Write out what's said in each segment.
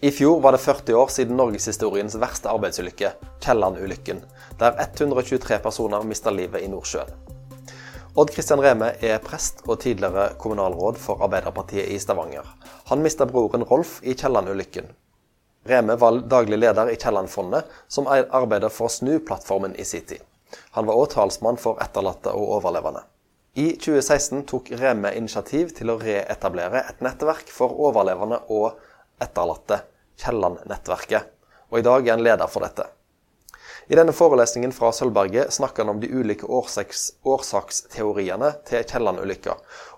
I fjor var det 40 år siden norgeshistoriens verste arbeidsulykke, Kielland-ulykken, der 123 personer mista livet i Nordsjøen. Odd Kristian Reme er prest og tidligere kommunalråd for Arbeiderpartiet i Stavanger. Han mista broren Rolf i Kielland-ulykken. Reme var daglig leder i Kielland-fondet, som arbeider for å snu plattformen i sin tid. Han var òg talsmann for etterlatte og overlevende. I 2016 tok Reme initiativ til å reetablere et nettverk for overlevende og etterlatte, Kielland-nettverket, og i dag er han leder for dette. I denne forelesningen fra Sølvberget snakker han om de ulike årsaks, årsaksteoriene til Kielland-ulykka,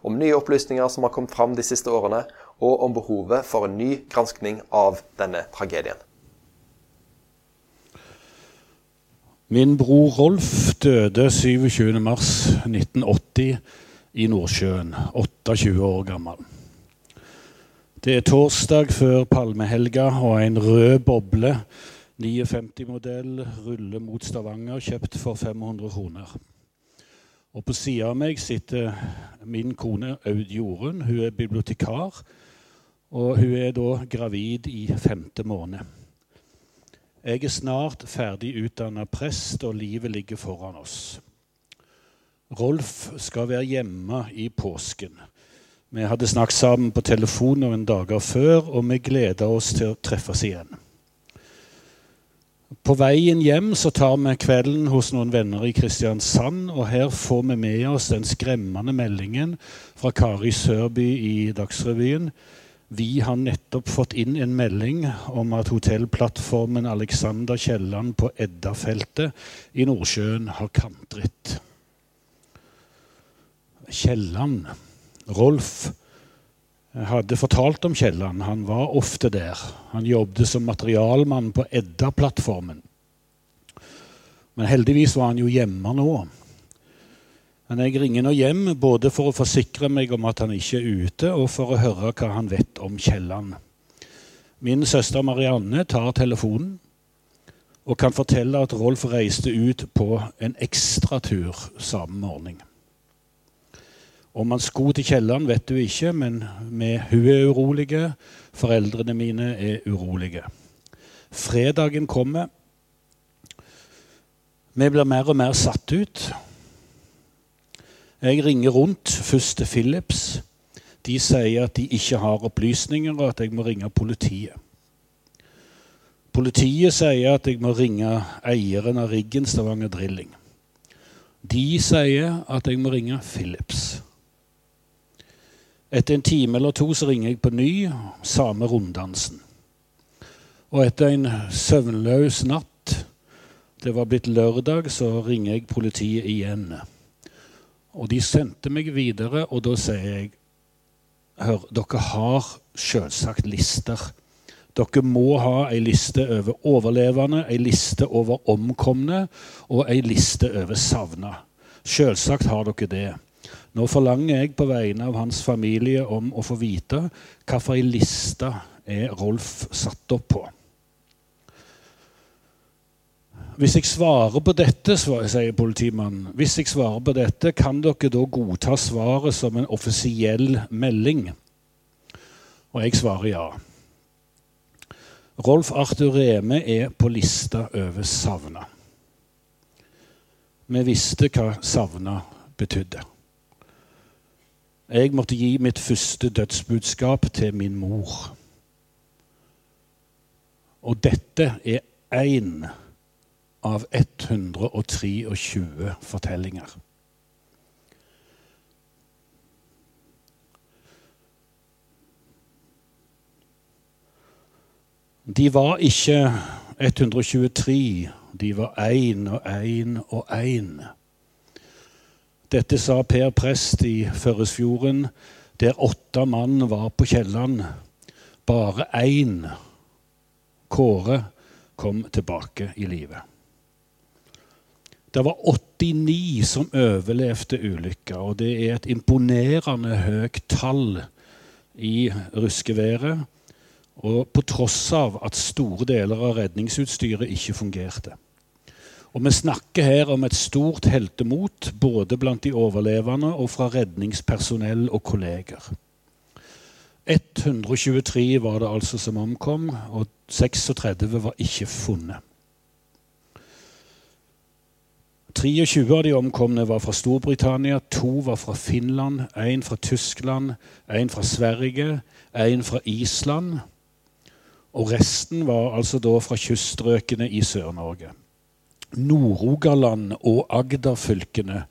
om nye opplysninger som har kommet fram de siste årene, og om behovet for en ny granskning av denne tragedien. Min bror Rolf døde 27.3.1980 i Nordsjøen, 28 år gammel. Det er torsdag før palmehelga, og en rød boble, 59-modell, ruller mot Stavanger, kjøpt for 500 kroner. Og på sida av meg sitter min kone Aud Jorunn. Hun er bibliotekar, og hun er da gravid i femte måned. Jeg er snart ferdig utdanna prest, og livet ligger foran oss. Rolf skal være hjemme i påsken. Vi hadde snakket sammen på telefon noen dager før, og vi gleda oss til å treffes igjen. På veien hjem så tar vi kvelden hos noen venner i Kristiansand, og her får vi med oss den skremmende meldingen fra Kari Sørby i Dagsrevyen. Vi har nettopp fått inn en melding om at hotellplattformen Alexander Kielland på Eddafeltet i Nordsjøen har kantret. Kielland Rolf hadde fortalt om Kielland. Han var ofte der. Han jobbet som materialmann på Edda-plattformen. Men heldigvis var han jo hjemme nå. Men jeg ringer nå hjem både for å forsikre meg om at han ikke er ute, og for å høre hva han vet om Kielland. Min søster Marianne tar telefonen og kan fortelle at Rolf reiste ut på en ekstratur samme morgen. Om han skulle til kjelleren, vet du ikke, men hun er urolige. Foreldrene mine er urolige. Fredagen kommer. Vi blir mer og mer satt ut. Jeg ringer rundt, først til Philips. De sier at de ikke har opplysninger, og at jeg må ringe politiet. Politiet sier at jeg må ringe eieren av riggen Stavanger Drilling. De sier at jeg må ringe Philips. Etter en time eller to så ringer jeg på ny, samme runddansen. Og etter en søvnløs natt, det var blitt lørdag, så ringer jeg politiet igjen. Og de sendte meg videre, og da sier jeg Hør, dere har selvsagt lister. Dere må ha ei liste over overlevende, ei liste over omkomne og ei liste over savna. Selvsagt har dere det. Nå forlanger jeg på vegne av hans familie om å få vite hvilken liste er Rolf satt opp på. Hvis jeg svarer på dette, sier politimannen, hvis jeg svarer på dette, kan dere da godta svaret som en offisiell melding? Og jeg svarer ja. Rolf Arthur Reme er på lista over savna. Vi visste hva savna betydde. Jeg måtte gi mitt første dødsbudskap til min mor. Og dette er én av 123 fortellinger. De var ikke 123, de var én og én og én. Dette sa Per prest i Førresfjorden, der åtte mann var på Kielland. Bare én, Kåre, kom tilbake i live. Det var 89 som overlevde ulykka, og det er et imponerende høyt tall i ruskeværet. Og på tross av at store deler av redningsutstyret ikke fungerte. Og vi snakker her om et stort heltemot både blant de overlevende og fra redningspersonell og kolleger. 123 var det altså som omkom, og 36 var ikke funnet. 23 av de omkomne var fra Storbritannia, to var fra Finland, én fra Tyskland, én fra Sverige, én fra Island. Og resten var altså da fra kyststrøkene i Sør-Norge. Nord-Rogaland og Agder-fylkene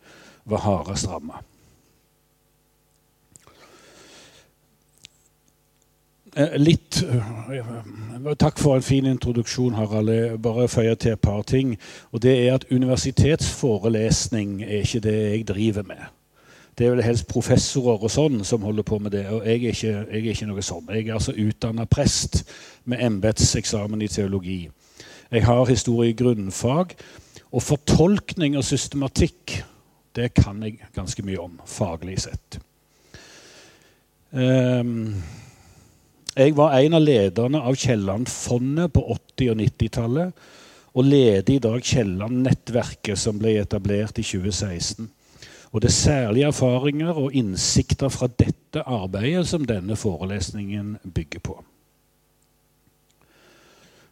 var hardest ramma. Eh, litt eh, Takk for en fin introduksjon, Harald. Jeg bare føyer til et par ting. Og det er at Universitetsforelesning er ikke det jeg driver med. Det er vel helst professorer og sånn som holder på med det. Og jeg er ikke, jeg er ikke noe sånn. Jeg er altså utdanna prest med embetseksamen i teologi. Jeg har historie i grunnfag. Og fortolkning og systematikk det kan jeg ganske mye om, faglig sett. Um, jeg var en av lederne av Kielland-fondet på 80- og 90-tallet. Og leder i dag Kielland-nettverket, som ble etablert i 2016. Og det er særlige erfaringer og innsikter fra dette arbeidet som denne forelesningen bygger på.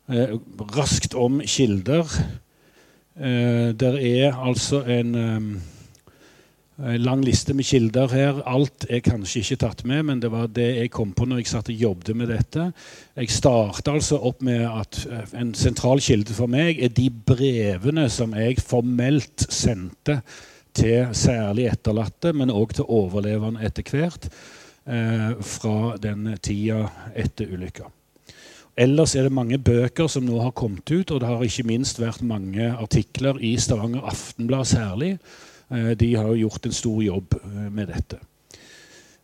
Eh, raskt om kilder. Eh, det er altså en eh, en lang liste med kilder her. Alt er kanskje ikke tatt med, men det var det jeg kom på når jeg satt og jobbet med dette. Jeg starta altså opp med at en sentral kilde for meg er de brevene som jeg formelt sendte til særlig etterlatte, men òg til overlevende etter hvert, fra den tida etter ulykka. Ellers er det mange bøker som nå har kommet ut, og det har ikke minst vært mange artikler i Stavanger Aftenblad særlig Eh, de har gjort en stor jobb eh, med dette.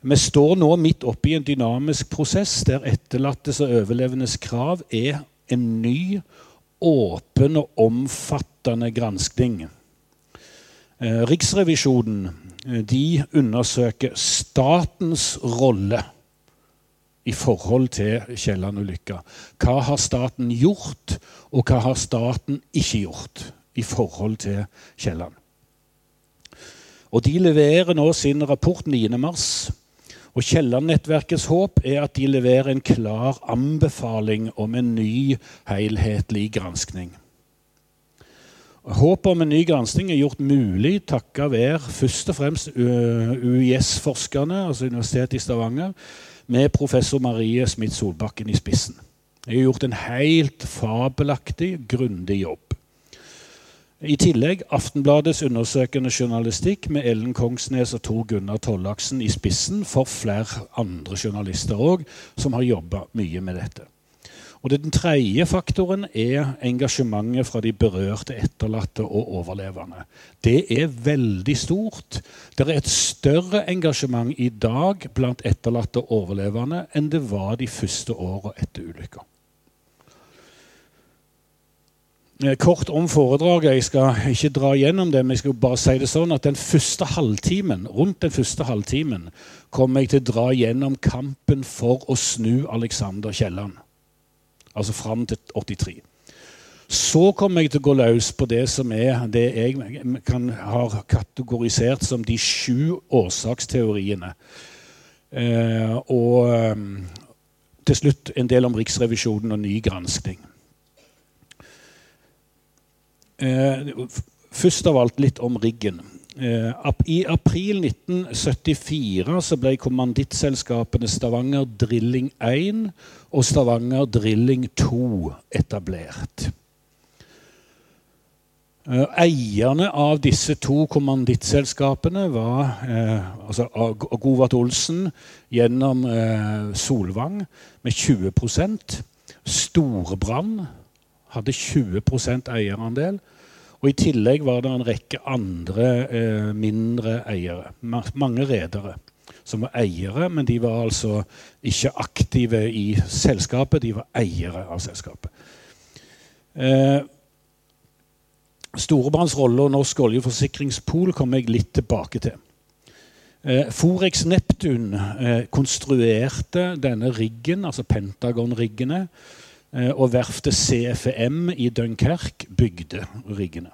Vi står nå midt oppe i en dynamisk prosess der etterlattes og overlevendes krav er en ny, åpen og omfattende granskning. Eh, Riksrevisjonen de undersøker statens rolle i forhold til Kielland-ulykka. Hva har staten gjort, og hva har staten ikke gjort i forhold til Kielland? Og De leverer nå sin rapport 9.3. Og Kielland-nettverkets håp er at de leverer en klar anbefaling om en ny, helhetlig granskning. Håpet om en ny granskning er gjort mulig takket være først og fremst UiS-forskerne, altså Universitetet i Stavanger, med professor Marie Smith Solbakken i spissen. Jeg har gjort en helt fabelaktig, grundig jobb. I tillegg Aftenbladets undersøkende journalistikk med Ellen Kongsnes og Tor Gunnar Tollaksen i spissen for flere andre journalister òg, som har jobba mye med dette. Og Den tredje faktoren er engasjementet fra de berørte etterlatte og overlevende. Det er veldig stort. Det er et større engasjement i dag blant etterlatte og overlevende enn det var de første åra etter ulykka. Eh, kort om foredraget. Jeg skal ikke dra gjennom det, men jeg skal bare si det sånn at den første halvtimen, rundt den første halvtimen kommer jeg til å dra gjennom kampen for å snu Alexander Kielland. Altså fram til 83. Så kommer jeg til å gå løs på det som er det jeg kan har kategorisert som de sju årsaksteoriene. Eh, og eh, til slutt en del om Riksrevisjonen og ny granskning. Eh, først av alt litt om riggen. Eh, I april 1974 så ble kommandittselskapene Stavanger Drilling 1 og Stavanger Drilling 2 etablert. Eh, eierne av disse to kommandittselskapene var eh, altså Govart Olsen gjennom eh, Solvang med 20% Storebrand hadde 20% eierandel. Og I tillegg var det en rekke andre eh, mindre eiere. Mange redere som var eiere, men de var altså ikke aktive i selskapet. De var eiere av selskapet. Eh, Storebrands rolle og Norsk oljeforsikringspol kommer jeg litt tilbake til. Eh, Forex Neptun eh, konstruerte denne riggen, altså Pentagon-riggene, og verftet CFM i Dunkerque bygde riggene.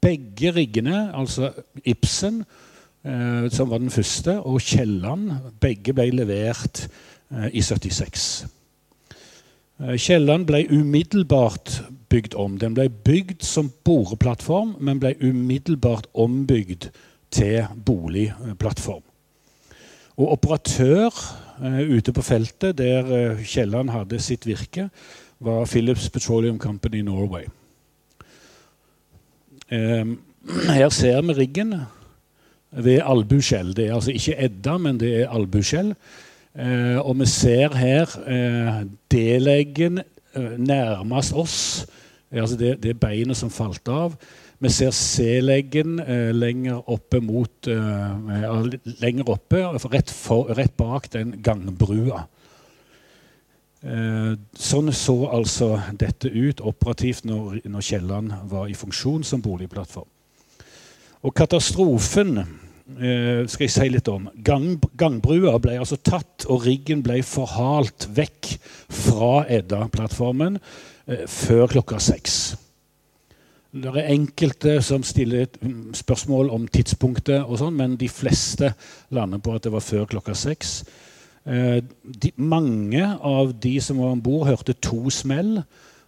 Begge riggene, altså Ibsen, eh, som var den første, og Kielland, begge ble levert i 76. Kielland ble umiddelbart bygd om. Den ble bygd som boreplattform, men ble umiddelbart ombygd til boligplattform. Og operatør ute på feltet, der Kielland hadde sitt virke, var Philips Petroleum Company Norway. Um, her ser vi riggen ved albuskjell. Det er altså ikke Edda, men det er albuskjell. Uh, og vi ser her D-leggen nærmest oss. Altså det, det beinet som falt av. Vi ser C-leggen eh, lenger oppe mot eh, Lenger oppe, rett, for, rett, bak den gangbrua. Eh, sånn så altså dette ut operativt når, når Kielland var i funksjon som boligplattform. Og katastrofen eh, skal jeg si litt om. Gang, gangbrua ble altså tatt, og riggen ble forhalt vekk fra Edda-plattformen eh, før klokka seks. Det er enkelte som stiller spørsmål om tidspunktet, og sånn, men de fleste lander på at det var før klokka seks. Eh, de, mange av de som var om bord, hørte to smell.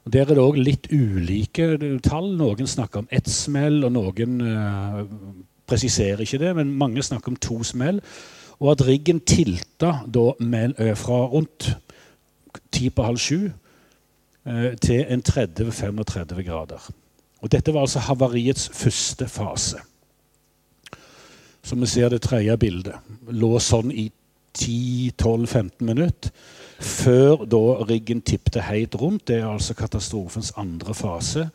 Der er det òg litt ulike tall. Noen snakker om ett smell, og noen eh, presiserer ikke det. Men mange snakker om to smell. Og at riggen tilta da med, eh, fra rundt ti på halv sju eh, til en 30-35 grader. Og Dette var altså havariets første fase. Som vi ser det tredje bildet. Lå sånn i 10-12-15 minutter før da riggen tippet helt rundt. Det er altså katastrofens andre fase.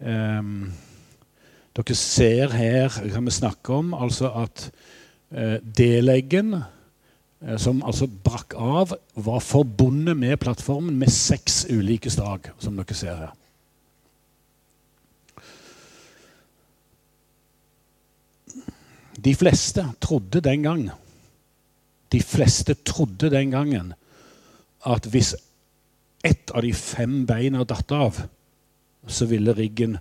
Um, dere ser her kan vi snakke om altså at uh, D-leggen, uh, som altså brakk av, var forbundet med plattformen med seks ulike stag, som dere ser her. De fleste trodde den gang De fleste trodde den gangen at hvis ett av de fem beina datt av, så ville riggen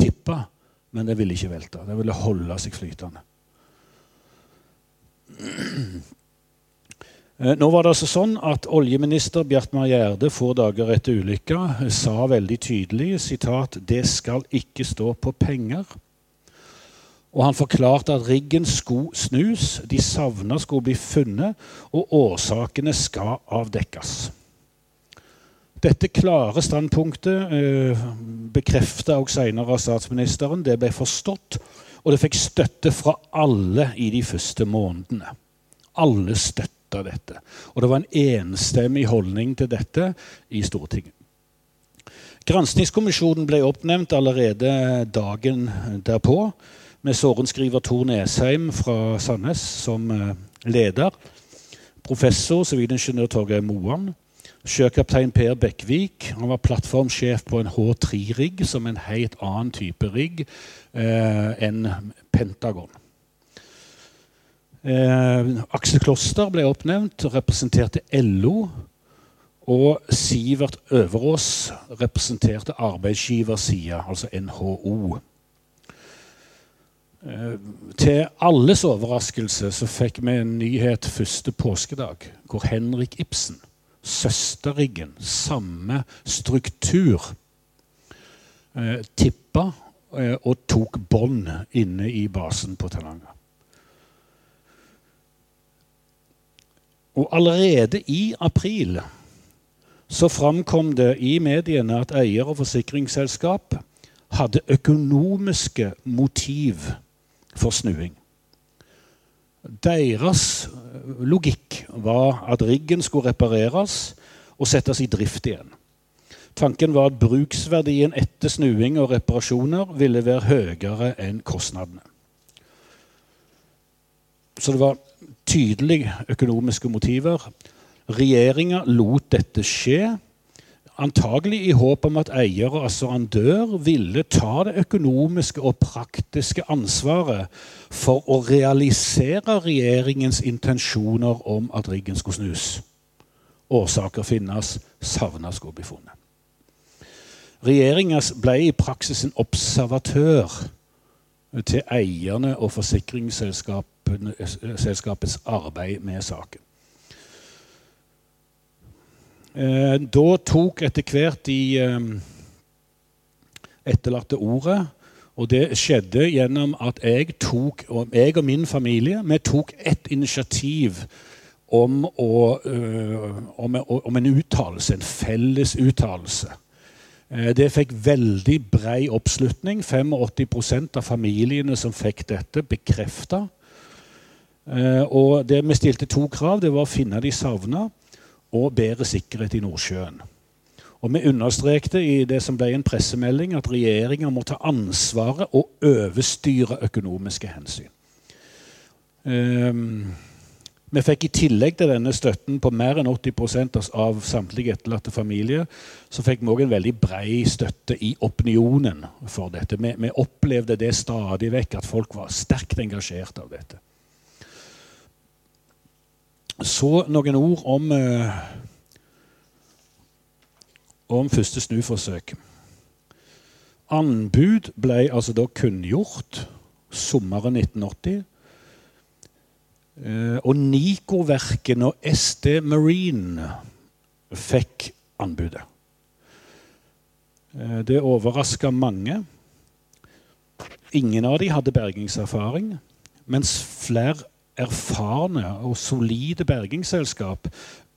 tippe, men det ville ikke velte. Det ville holde seg flytende. Eh, nå var det altså sånn at Oljeminister Bjartmar Gjerde få dager etter ulykka sa veldig tydelig sitat, det skal ikke stå på penger. Og han forklarte at riggen skulle snus, de savna skulle bli funnet, og årsakene skal avdekkes. Dette klare standpunktet eh, bekrefta også senere av statsministeren. Det ble forstått, og det fikk støtte fra alle i de første månedene. Alle støtta dette. Og det var en enstemmig holdning til dette i Stortinget. Granskingskommisjonen ble oppnevnt allerede dagen derpå med sorenskriver Tor Nesheim fra Sandnes som eh, leder. Professor sivilingeniør Torgeir Moan. Sjøkaptein Per Bekkvik han var plattformsjef på en H3-rigg, som en helt annen type rigg eh, enn Pentagon. Eh, Aksel Kloster ble oppnevnt representerte LO. Og Sivert Øverås representerte arbeidsgiversida, altså NHO. Eh, til alles overraskelse så fikk vi en nyhet første påskedag, hvor Henrik Ibsen, søsterriggen, samme struktur, eh, tippa eh, og tok bånd inne i basen på Tananger. Og allerede i april så framkom det i mediene at eier og forsikringsselskap hadde økonomiske motiv for snuing. Deres eh, logikk var at riggen skulle repareres og settes i drift igjen. Tanken var at bruksverdien etter snuing og reparasjoner ville være høyere enn kostnadene. Så det var tydelige økonomiske motiver. Regjeringa lot dette skje Antagelig i håp om at eier og assurandør ville ta det økonomiske og praktiske ansvaret for å realisere regjeringens intensjoner om at riggen skulle snus. Årsaker finnes, savna skulle bli funnet. Regjeringa ble i praksis en observatør til eierne og forsikringsselskapets arbeid med saken. Eh, da tok etter hvert de eh, etterlatte ordet. Og det skjedde gjennom at jeg, tok, jeg og min familie vi tok et initiativ om, å, øh, om, om en uttalelse, en felles uttalelse. Eh, det fikk veldig brei oppslutning. 85% av familiene som fikk dette, bekrefta. Eh, og det vi stilte to krav. Det var å finne de savna og bedre sikkerhet i Nordsjøen. Og Vi understrekte i det som ble en pressemelding, at regjeringa må ta ansvaret og overstyre økonomiske hensyn. Um, vi fikk i tillegg til denne støtten på mer enn 80% av samtlige etterlatte familier, så fikk vi òg en veldig brei støtte i opinionen for dette. Vi, vi, opplevde det stadig vekk, at folk var sterkt engasjert av dette. Så noen ord om uh, om første snuforsøk. Anbud ble altså da kunngjort sommeren 1980. Eh, og Nico-verkene og SD Marine fikk anbudet. Eh, det overraska mange. Ingen av dem hadde bergingserfaring, mens flere erfarne og solide bergingsselskap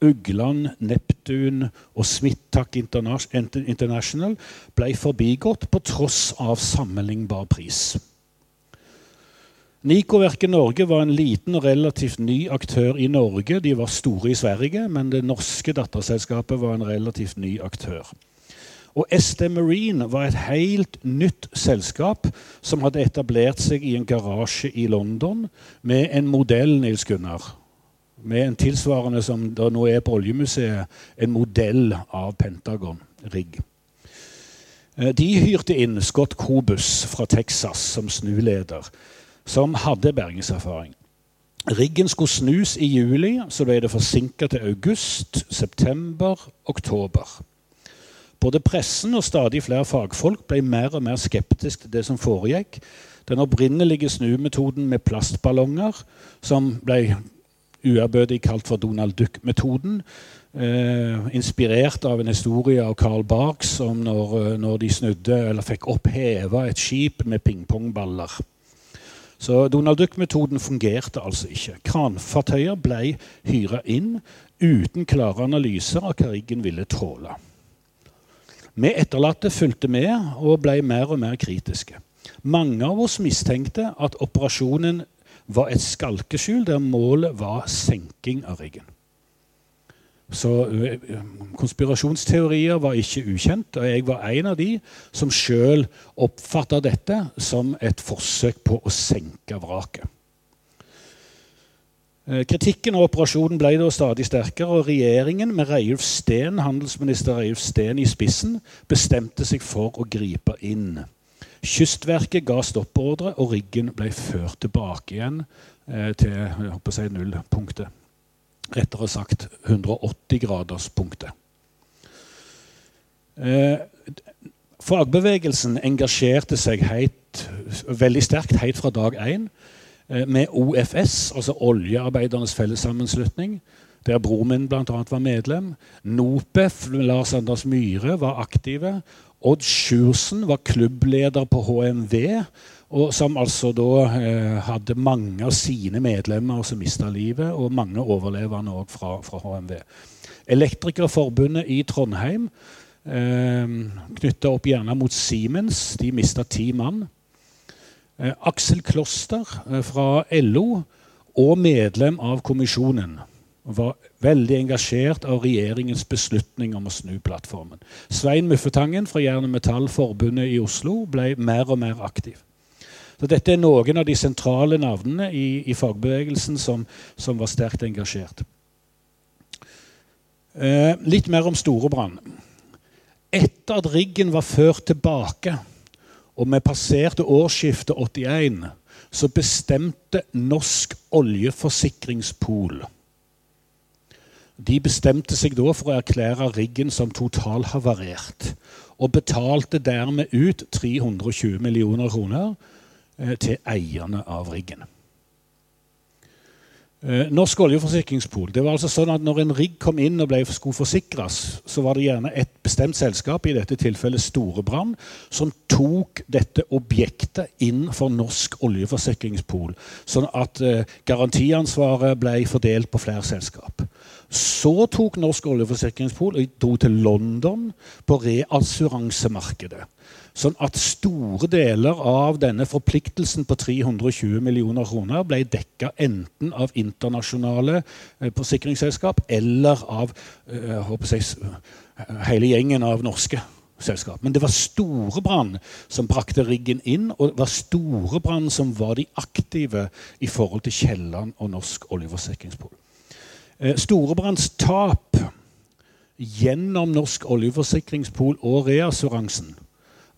Ugland, Neptun og Smittak International ble forbigått på tross av sammenlignbar pris. Nikoverket Norge var en liten og relativt ny aktør i Norge. De var store i Sverige, men det norske datterselskapet var en relativt ny aktør. Og SD Marine var et helt nytt selskap som hadde etablert seg i en garasje i London med en modell Nils Gunnar, med en tilsvarende som det nå er på Oljemuseet, en modell av Pentagon-rigg. Eh, de hyrte inn Scott Cobus fra Texas som snuleder, som hadde bergingserfaring. Riggen skulle snus i juli, så ble det forsinka til august, september, oktober. Både pressen og stadig flere fagfolk ble mer og mer skeptiske til det som foregikk. Den opprinnelige snumetoden med plastballonger, som ble uærbødig kalt for Donald Duck-metoden. Eh, inspirert av en historie av Carl Barks om når, eh, når de snudde eller fikk oppheva et skip med pingpongballer. Så Donald Duck-metoden fungerte altså ikke. Kranfartøyer ble hyra inn uten klare analyser av hva riggen ville tråle. Vi etterlatte fulgte med og ble mer og mer kritiske. Mange av oss mistenkte at operasjonen var et skalkeskjul der målet var senking av riggen. Så konspirasjonsteorier var ikke ukjent, og jeg var en av de som sjøl oppfatta dette som et forsøk på å senke vraket. Kritikken av operasjonen ble da stadig sterkere, og regjeringen med Reiulf Steen, handelsminister Reiulf Steen i spissen bestemte seg for å gripe inn. Kystverket ga stoppordre, og riggen ble ført tilbake igjen eh, til si, nullpunktet. Rettere sagt 180-graderspunktet. Eh, fagbevegelsen engasjerte seg heit, veldig sterkt helt fra dag én eh, med OFS, altså Oljearbeidernes Fellessammenslutning, der broren min bl.a. var medlem. NOPEF, Lars Anders Myhre, var aktive. Odd Sjursen var klubbleder på HMV, og som altså da eh, hadde mange av sine medlemmer som mista livet, og mange overlevende òg fra, fra, HMV. Elektrikerforbundet i Trondheim eh, knytta opp gjerne mot Siemens. De mista ti mann. Eh, Aksel Kloster eh, fra LO og medlem av kommisjonen var veldig engasjert av regjeringens beslutning om å snu plattformen. Svein Muffetangen fra Jern- og Metallforbundet i Oslo ble mer og mer aktiv. Så Dette er noen av de sentrale navnene i, i fagbevegelsen som, som, var sterkt engasjert. Eh, litt mer om Storebrann. Etter at riggen var ført tilbake, og vi passerte årsskiftet 81, så bestemte Norsk oljeforsikringspol de bestemte seg da for å erklære riggen som totalhavarert. Og betalte dermed ut 320 millioner kroner eh, til eierne av riggen. Eh, Norsk oljeforsikringspol. det var altså sånn at Når en rigg kom inn og ble, skulle forsikres, så var det gjerne et bestemt selskap, i dette tilfellet Storebrand, som tok dette objektet inn for Norsk oljeforsikringspol. Sånn at eh, garantiansvaret ble fordelt på flere selskap. Så tok Norsk oljeforsikringspol og dro til London på reassuransemarkedet. Sånn at store deler av denne forpliktelsen på 320 millioner kroner ble dekka enten av internasjonale eh, forsikringsselskap eller av eh, jeg, hele gjengen av norske selskap. Men det var Storebrand som brakte riggen inn, og det var Storebrand som var de aktive i forhold til Kielland og Norsk oljeforsikringspol. Eh, Storebrands tap gjennom Norsk oljeforsikringspol og reassuransen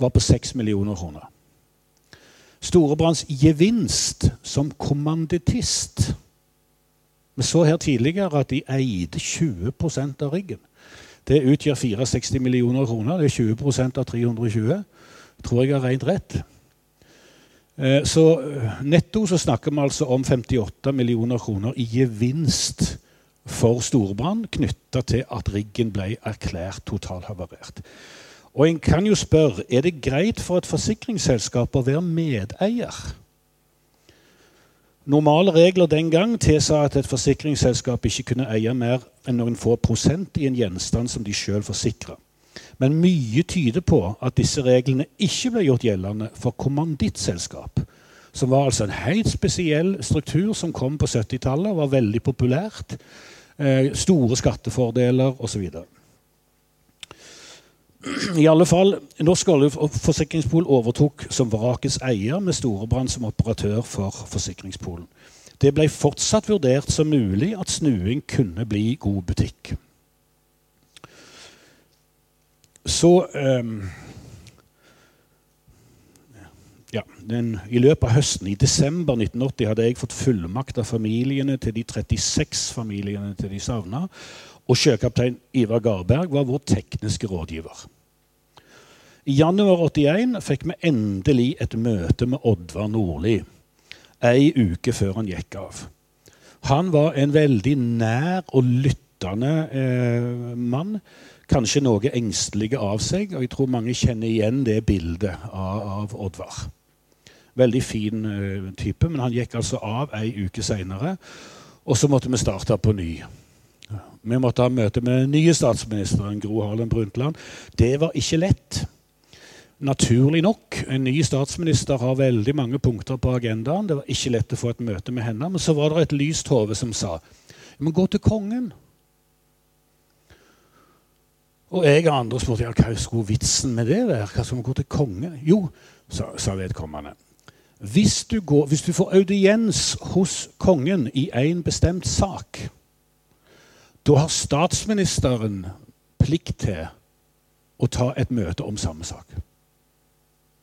var på 6 millioner kroner. Storebrands gevinst som kommandittist Vi så her tidligere at de eide 20% av riggen. Det utgjør 64 millioner kroner. Det er 20% av 320. Tror jeg har regnet rett. Eh, så eh, netto så snakker vi altså om 58 millioner kroner i gevinst for Storebrand knytta til at riggen ble erklært totalhavarert. Og en kan jo spørre er det greit for et forsikringsselskap å være medeier. Normale regler den gang tilsa at et forsikringsselskap ikke kunne eie mer enn noen få prosent i en gjenstand som de sjøl forsikra. Men mye tyder på at disse reglene ikke ble gjort gjeldende for kommandittselskap, som var altså en helt spesiell struktur som kom på 70-tallet og var veldig populært. Eh, store skattefordeler osv. I alle fall, Norsk oljeforsikringspol overtok som Vrakets eier med Storebrand som operatør for forsikringspolen. Det ble fortsatt vurdert som mulig at snuing kunne bli god butikk. Så um, ja, den, I løpet av høsten, i desember 1980, hadde jeg fått fullmakt av familiene til de 36 familiene til de savna og sjøkaptein Ivar Garberg var vår tekniske rådgiver. I januar 81 fikk vi endelig et møte med Oddvar Nordli ei uke før han gikk av. Han var en veldig nær og lyttende eh, mann. Kanskje noe engstelig av seg, og jeg tror mange kjenner igjen det bildet av, av Oddvar. Veldig fin eh, type, men han gikk altså av ei uke seinere. Og så måtte vi starte på ny. Vi måtte ha møte med den nye statsministeren, Gro Harlem Brundtland. Det var ikke lett. Naturlig nok. En ny statsminister har veldig mange punkter på agendaen. Det var ikke lett å få et møte med henne. Men så var det et lyst hode som sa vi må gå til kongen. Og jeg og andre spurte ja, hva skulle vitsen med det være. Hva skal vi gå til kongen? Jo, sa, sa vedkommende. Hvis du, går, hvis du får audiens hos kongen i en bestemt sak, da har statsministeren plikt til å ta et møte om samme sak.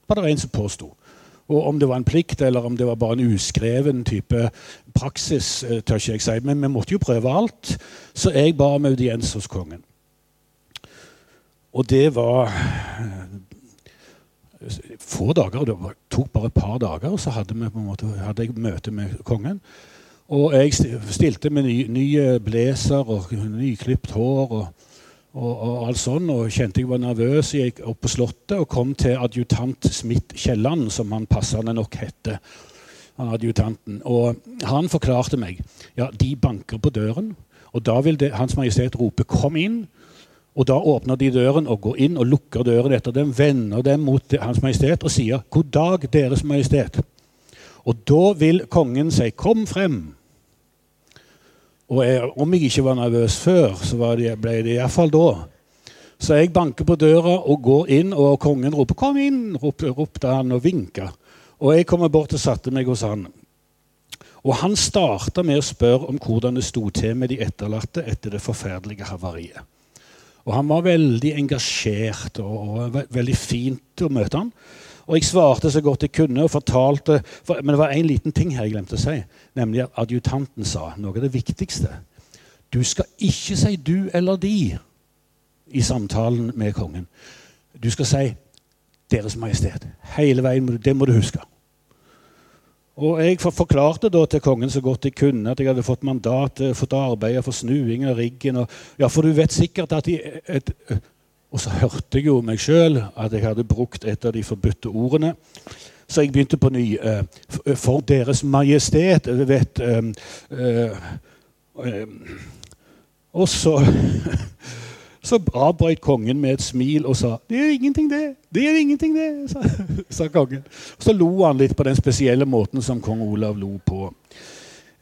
Var det en som påsto. Og om det var en plikt eller om det var bare en uskreven type praksis, eh, tør ikke jeg si. Men vi måtte jo prøve alt, så jeg ba om audiens hos kongen. Og det var eh, få dager. Det tok bare et par dager, og så hadde, vi på en måte, hadde jeg møte med kongen. Og jeg stilte med nye ny blazer og nyklipt hår og, og, og, alt sånn, og kjente jeg var nervøs. Jeg gikk opp på Slottet og kom til adjutant Smith Kielland, som han passende nok hette. Han adjutanten. Og han forklarte meg ja, de banker på døren, og da vil det, Hans Majestet rope 'kom inn'. Og Da åpner de døren og går inn og lukker døren etter dem, vender dem mot Hans Majestet og sier 'God dag, Deres Majestet'. Og da vil kongen si 'Kom frem'. Og jeg, om jeg ikke var nervøs før, så det, ble det iallfall da. Så jeg banker på døra og går inn, og kongen roper 'Kom inn!' ropte, ropte han og vinka. Og jeg kommer bort og satte meg hos han. Og han starta med å spørre om hvordan det sto til med de etterlatte etter det forferdelige havariet. Og han var veldig engasjert og, og veldig fint å møte han. Og jeg svarte så godt jeg kunne og fortalte for, Men det var én liten ting her jeg glemte å si. Nemlig at adjutanten sa noe av det viktigste. Du skal ikke si 'du' eller 'de' i samtalen med kongen. Du skal si 'Deres Majestet'. Hele veien. Det må du huske. Og jeg forklarte da til kongen så godt jeg kunne at jeg hadde fått mandat fått å arbeide for snuing av riggen. Og, ja, for du vet sikkert at i et, Og så hørte jeg jo meg sjøl at jeg hadde brukt et av de forbudte ordene. Så jeg begynte på ny. Uh, for Deres Majestet vet uh, uh, Og så Så avbrøt kongen med et smil og sa 'Det gjør ingenting, det. Det gjør ingenting, det', sa, sa kongen. Så lo han litt på den spesielle måten som kong Olav lo på.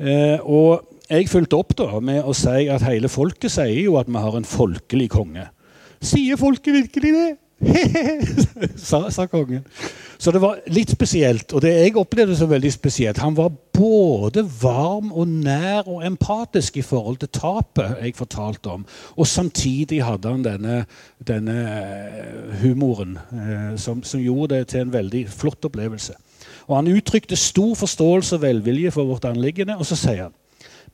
Eh, og jeg fulgte opp da med å si at hele folket sier jo at vi har en folkelig konge. Sier folket virkelig det? sa, sa, kongen. Så det var litt spesielt. Og det jeg opplevde som veldig spesielt Han var både varm og nær og empatisk i forhold til tapet jeg fortalte om. Og samtidig hadde han denne, denne eh, humoren eh, som, som, gjorde det til en veldig flott opplevelse. Og han uttrykte stor forståelse og velvilje for vårt anliggende, og så sier han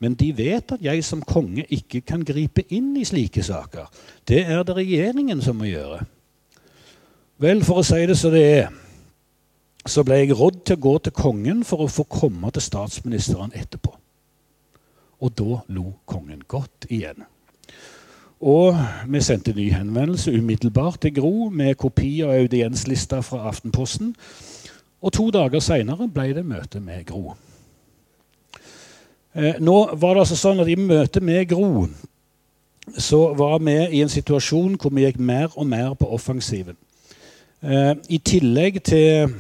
men de vet at jeg som konge ikke kan gripe inn i slike saker. Det er det regjeringen som må gjøre. Vel, for å si det så det er, så ble jeg rådd til å gå til kongen for å få komme til statsministeren etterpå. Og da lo kongen godt igjen. Og vi sendte ny henvendelse umiddelbart til Gro med kopi av audienslista fra Aftenposten. Og to dager seinere ble det møte med Gro. Eh, nå var det altså sånn at I møte med Gro så var vi i en situasjon hvor vi gikk mer og mer på offensiven. Eh, I tillegg til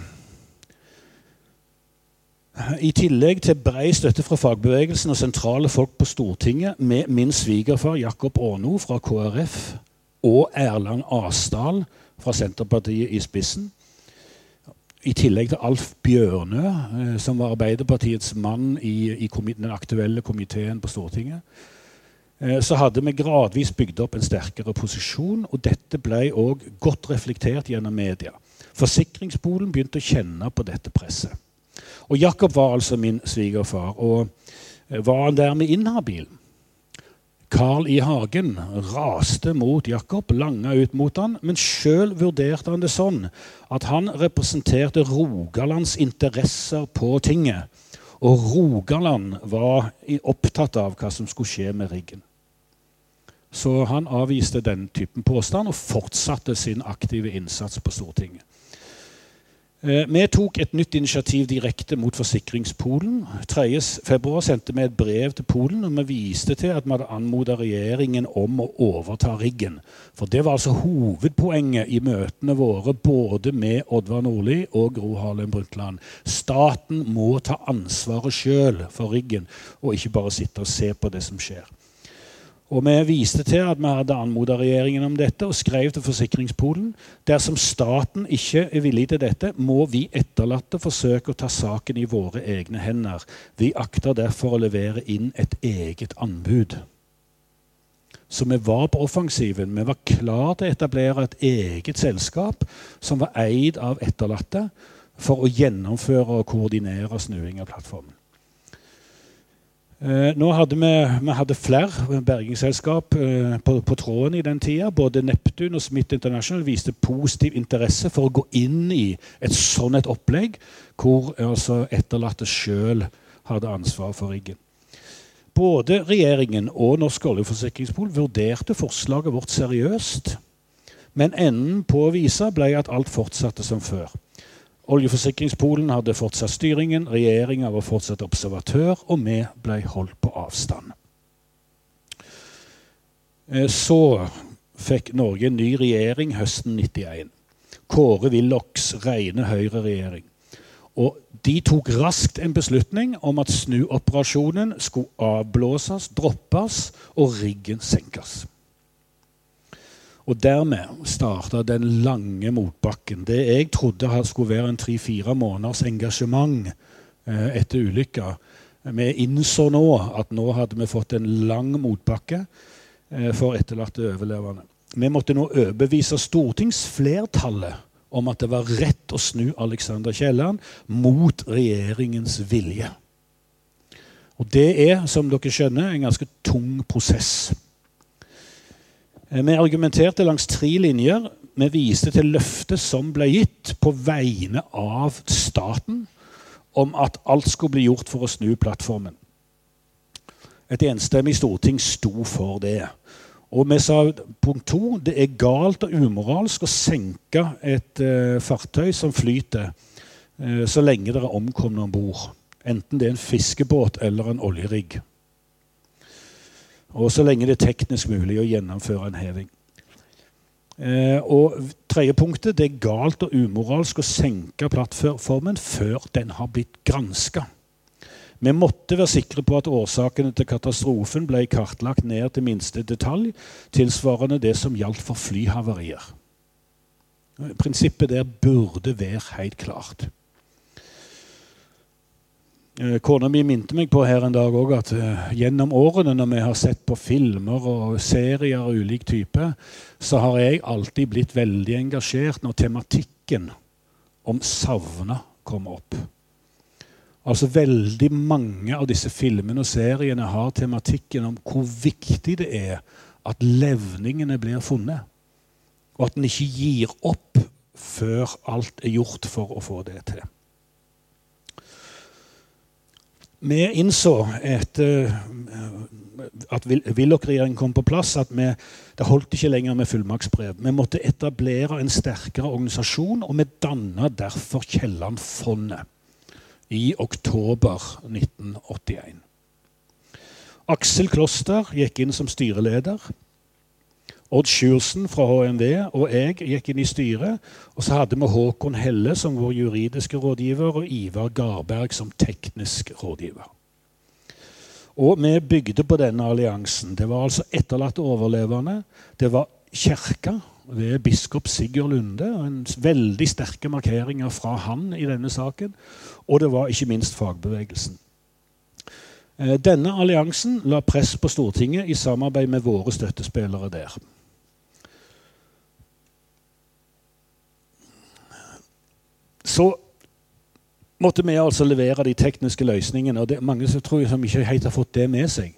i tillegg til brei støtte fra fagbevegelsen og sentrale folk på Stortinget, med min svigerfar Jakob Årno fra KrF og Erland Asdal fra Senterpartiet i spissen, i tillegg til Alf Bjørnø, eh, som var Arbeiderpartiets mann i, i den aktuelle komiteen på Stortinget, Eh, så hadde vi gradvis bygd opp en sterkere posisjon, og dette ble òg godt reflektert gjennom media. Forsikringsbolen begynte å kjenne på dette presset. Og Jakob var altså min svigerfar. Og eh, var han dermed inhabil? Carl I. Hagen raste mot Jakob, langa ut mot han, men sjøl vurderte han det sånn at han representerte Rogalands interesser på tinget. Og Rogaland var opptatt av hva som skulle skje med riggen. Så han avviste den typen påstand og fortsatte sin aktive innsats på Stortinget. Eh, vi tok et nytt initiativ direkte mot Forsikringspolen. 3.2 sendte vi et brev til Polen og vi viste til at vi hadde anmoda regjeringen om å overta riggen. For det var altså hovedpoenget i møtene våre både med Oddvar Nordli og Gro Harlem Brundtland. Staten må ta ansvaret sjøl for riggen, og ikke bare sitte og se på det som skjer. Og Vi viste til at vi hadde anmoda regjeringen om dette og skrev til Forsikringspolen. Dersom staten ikke er villig til dette, må vi etterlatte forsøke å ta saken i våre egne hender. Vi akter derfor å levere inn et eget anbud. Så vi var på offensiven. Vi var klar til å etablere et eget selskap som var eid av etterlatte, for å gjennomføre og koordinere snuing av plattformen. Eh, nå hadde vi, vi hadde flere bergingsselskap eh, på, på, tråden i den tida. Både Neptun og Smith International viste positiv interesse for å gå inn i et sånn et opplegg, hvor altså, etterlatte sjøl hadde ansvar for riggen. Både regjeringen og Norsk oljeforsikringspol vurderte forslaget vårt seriøst, men enden på visa ble at alt fortsatte som før. Oljeforsikringspolen hadde fortsatt styringen, regjeringa var fortsatt observatør, og vi ble holdt på avstand. Eh, så fikk Norge en ny regjering høsten 91. Kåre Willochs rene høyreregjering. Og de tok raskt en beslutning om at snuoperasjonen skulle avblåses, droppes og riggen senkes. Og dermed starta den lange motbakken. Det jeg trodde skulle være en tre-fire måneders engasjement eh, etter ulykka. Vi innså nå at nå hadde vi fått en lang motbakke eh, for etterlatte overlevende. Vi måtte nå overbevise stortingsflertallet om at det var rett å snu Alexander Kielland mot regjeringens vilje. Og det er, som dere skjønner, en ganske tung prosess. Eh, vi argumenterte langs tre linjer. Vi viste til løftet som ble gitt på vegne av staten om at alt skulle bli gjort for å snu plattformen. Et enstemmig storting sto for det. Og vi sa punkt to det er galt og umoralsk å senke et uh, fartøy som flyter, uh, så lenge det er omkomne om bord. Enten det er en fiskebåt eller en oljerigg. Og så lenge det er teknisk mulig å gjennomføre en heving. Eh, og tredje punktet det er galt og umoralsk å senke plattformen før den har blitt granska. Vi måtte være sikre på at årsakene til katastrofen ble kartlagt ned til minste detalj, tilsvarende det som gjaldt for flyhavarier. Prinsippet der burde være helt klart. Eh, kona mi minte meg på her en dag også at uh, gjennom årene når vi har sett på filmer og serier av ulik type, så har jeg alltid blitt veldig engasjert når tematikken om savna kommer opp. Altså Veldig mange av disse filmene og seriene har tematikken om hvor viktig det er at levningene blir funnet. Og at en ikke gir opp før alt er gjort for å få det til. Vi innså etter at Willoch-regjeringen kom på plass, at vi, det holdt ikke lenger med fullmaktsbrev. Vi måtte etablere en sterkere organisasjon, og vi danna derfor Kielland-fondet i oktober 1981. Aksel Kloster gikk inn som styreleder. Odd Sjursen fra HMV og jeg gikk inn i styret. Og så hadde vi Håkon Helle som vår juridiske rådgiver og Ivar Garberg som teknisk rådgiver. Og vi bygde på denne alliansen. Det var altså etterlatte overlevende. Det var kirka ved biskop Sigurd Lunde. en Veldig sterke markeringer fra han i denne saken. Og det var ikke minst fagbevegelsen. Eh, denne alliansen la press på Stortinget i samarbeid med våre støttespillere der. Så måtte vi altså levere de tekniske løsningene. og det er Mange som tror jeg som ikke helt har fått det med seg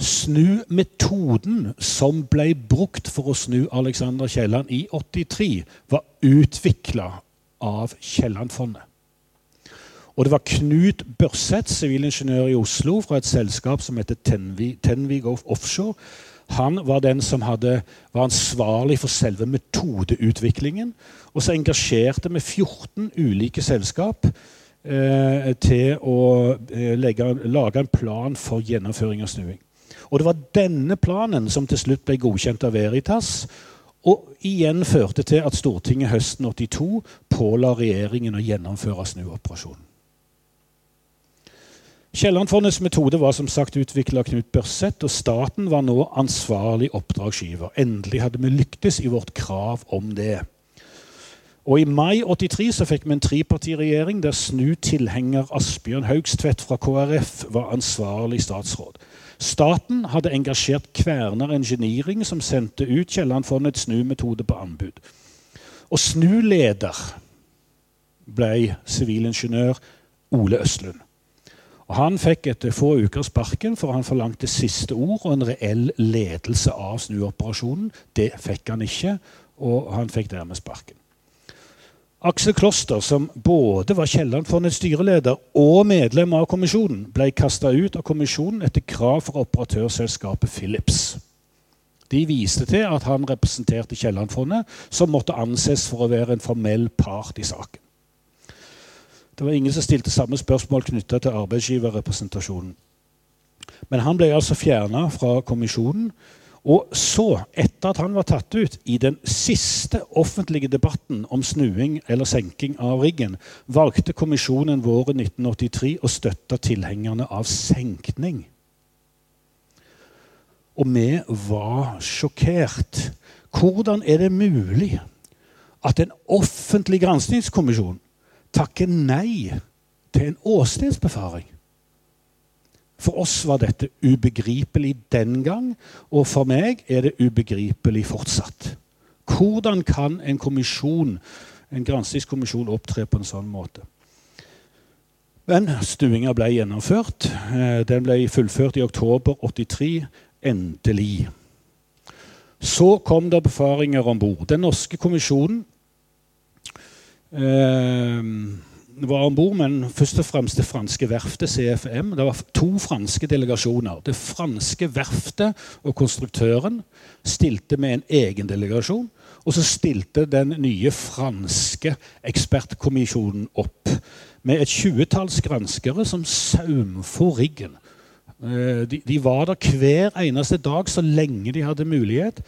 snu metoden som ble brukt for å snu Alexander Kielland i 83, var utvikla av Kielland-fondet. Og det var Knut Børseth, sivilingeniør i Oslo, fra et selskap som heter Tenvig Offshore. Han var den som hadde, var ansvarlig for selve metodeutviklingen. Og så engasjerte vi 14 ulike selskap eh, til å eh, legge, lage en plan for gjennomføring av snuing. Og det var denne planen som til slutt ble godkjent av Veritas, og igjen førte til at Stortinget høsten 82 påla regjeringen å gjennomføre snuoperasjonen. Kiellandfondets metode var som sagt utvikla av Knut Børseth, og staten var nå ansvarlig oppdragsgiver. Endelig hadde vi lyktes i vårt krav om det. Og I mai 83 så fikk vi en trepartiregjering der snu-tilhenger Asbjørn Haugstvedt fra KrF var ansvarlig statsråd. Staten hadde engasjert Kverner Engineering, som sendte ut Kiellandfondets snumetode på anbud. Og snuleder ble sivilingeniør Ole Østlund. Og Han fikk etter få uker sparken, for han forlangte siste ord og en reell ledelse av snuoperasjonen. Det fikk han ikke, og han fikk dermed sparken. Aksel Kloster, som både var Kiellandfondets styreleder og medlem av kommisjonen, ble kasta ut av kommisjonen etter krav fra operatørselskapet Philips. De viste til at han representerte Kiellandfondet, som måtte anses for å være en formell part i saken. Det var ingen som stilte samme spørsmål knytta til arbeidsgiverrepresentasjonen. Men han ble altså fjerna fra kommisjonen og så, etter at han var tatt ut i den siste offentlige debatten om snuing eller senking av riggen, valgte kommisjonen våren 1983 å støtte tilhengerne av senkning. Og vi var sjokkert. Hvordan er det mulig at en offentlig granskingskommisjon takker nei til en åstedsbefaring? For oss var dette ubegripelig den gang, og for meg er det ubegripelig fortsatt. Hvordan kan en kommisjon, en granskingskommisjon opptre på en sånn måte? Men stuinga ble gjennomført. Eh, den ble fullført i oktober 83. Endelig. Så kom det befaringer om bord. Den norske kommisjonen var om bord, men først og fremst det franske verftet CFM. Det var to franske delegasjoner. Det franske verftet og konstruktøren stilte med en egen delegasjon. Og så stilte den nye franske ekspertkommisjonen opp med et tjuetalls granskere som saumfor riggen. Eh, de, de, var der hver eneste dag så lenge de hadde mulighet.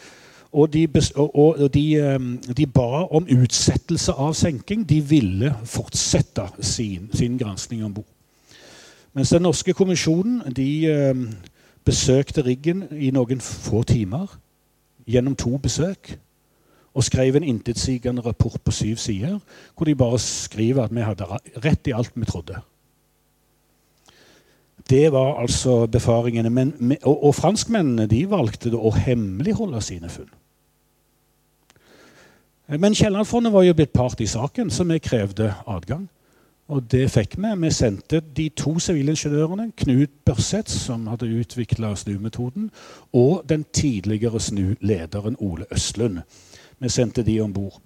Og de, og, de, ehm, de ba om utsettelse av senking. De ville fortsette sin, sin gransking om bord. Mens den norske kommisjonen de ehm, besøkte riggen i noen få timer gjennom to besøk og skrev en intetsigende rapport på syv sider, hvor de bare skriver at vi hadde rett i alt vi trodde. Det var altså befaringene. Men, og, og, franskmennene de valgte å hemmeligholde sine funn. Men Kielland-fondet var jo blitt part i saken, så vi krevde adgang. Og det fikk vi. Vi sendte de to sivilingeniørene, Knut Børseth, som hadde utvikla snumetoden, og den tidligere snulederen Ole Østlund. Vi sendte de om bord.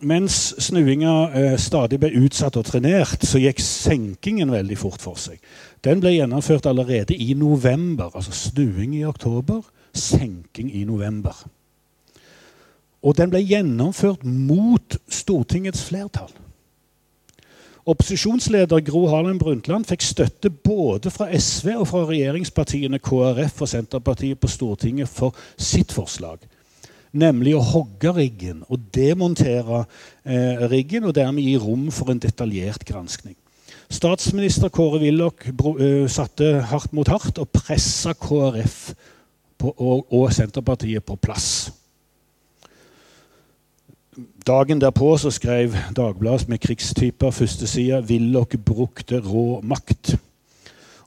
Mens snuinga eh, stadig ble utsatt og trenert, så gikk senkingen veldig fort for seg. Den ble gjennomført allerede i november. Altså snuing i oktober, senking i november. Og den ble gjennomført mot Stortingets flertall. Opposisjonsleder Gro Harlem Brundtland fikk støtte både fra SV og fra regjeringspartiene KrF og Senterpartiet på Stortinget for sitt forslag nemlig å hogge riggen og demontere eh, riggen, og dermed gi rom for en detaljert granskning. Statsminister Kåre Willoch uh, satte hardt mot hardt og pressa KrF på, og, og, Senterpartiet på plass. Dagen derpå så skrev Dagbladet med krigstyper førstesida 'Willoch brukte rå makt'.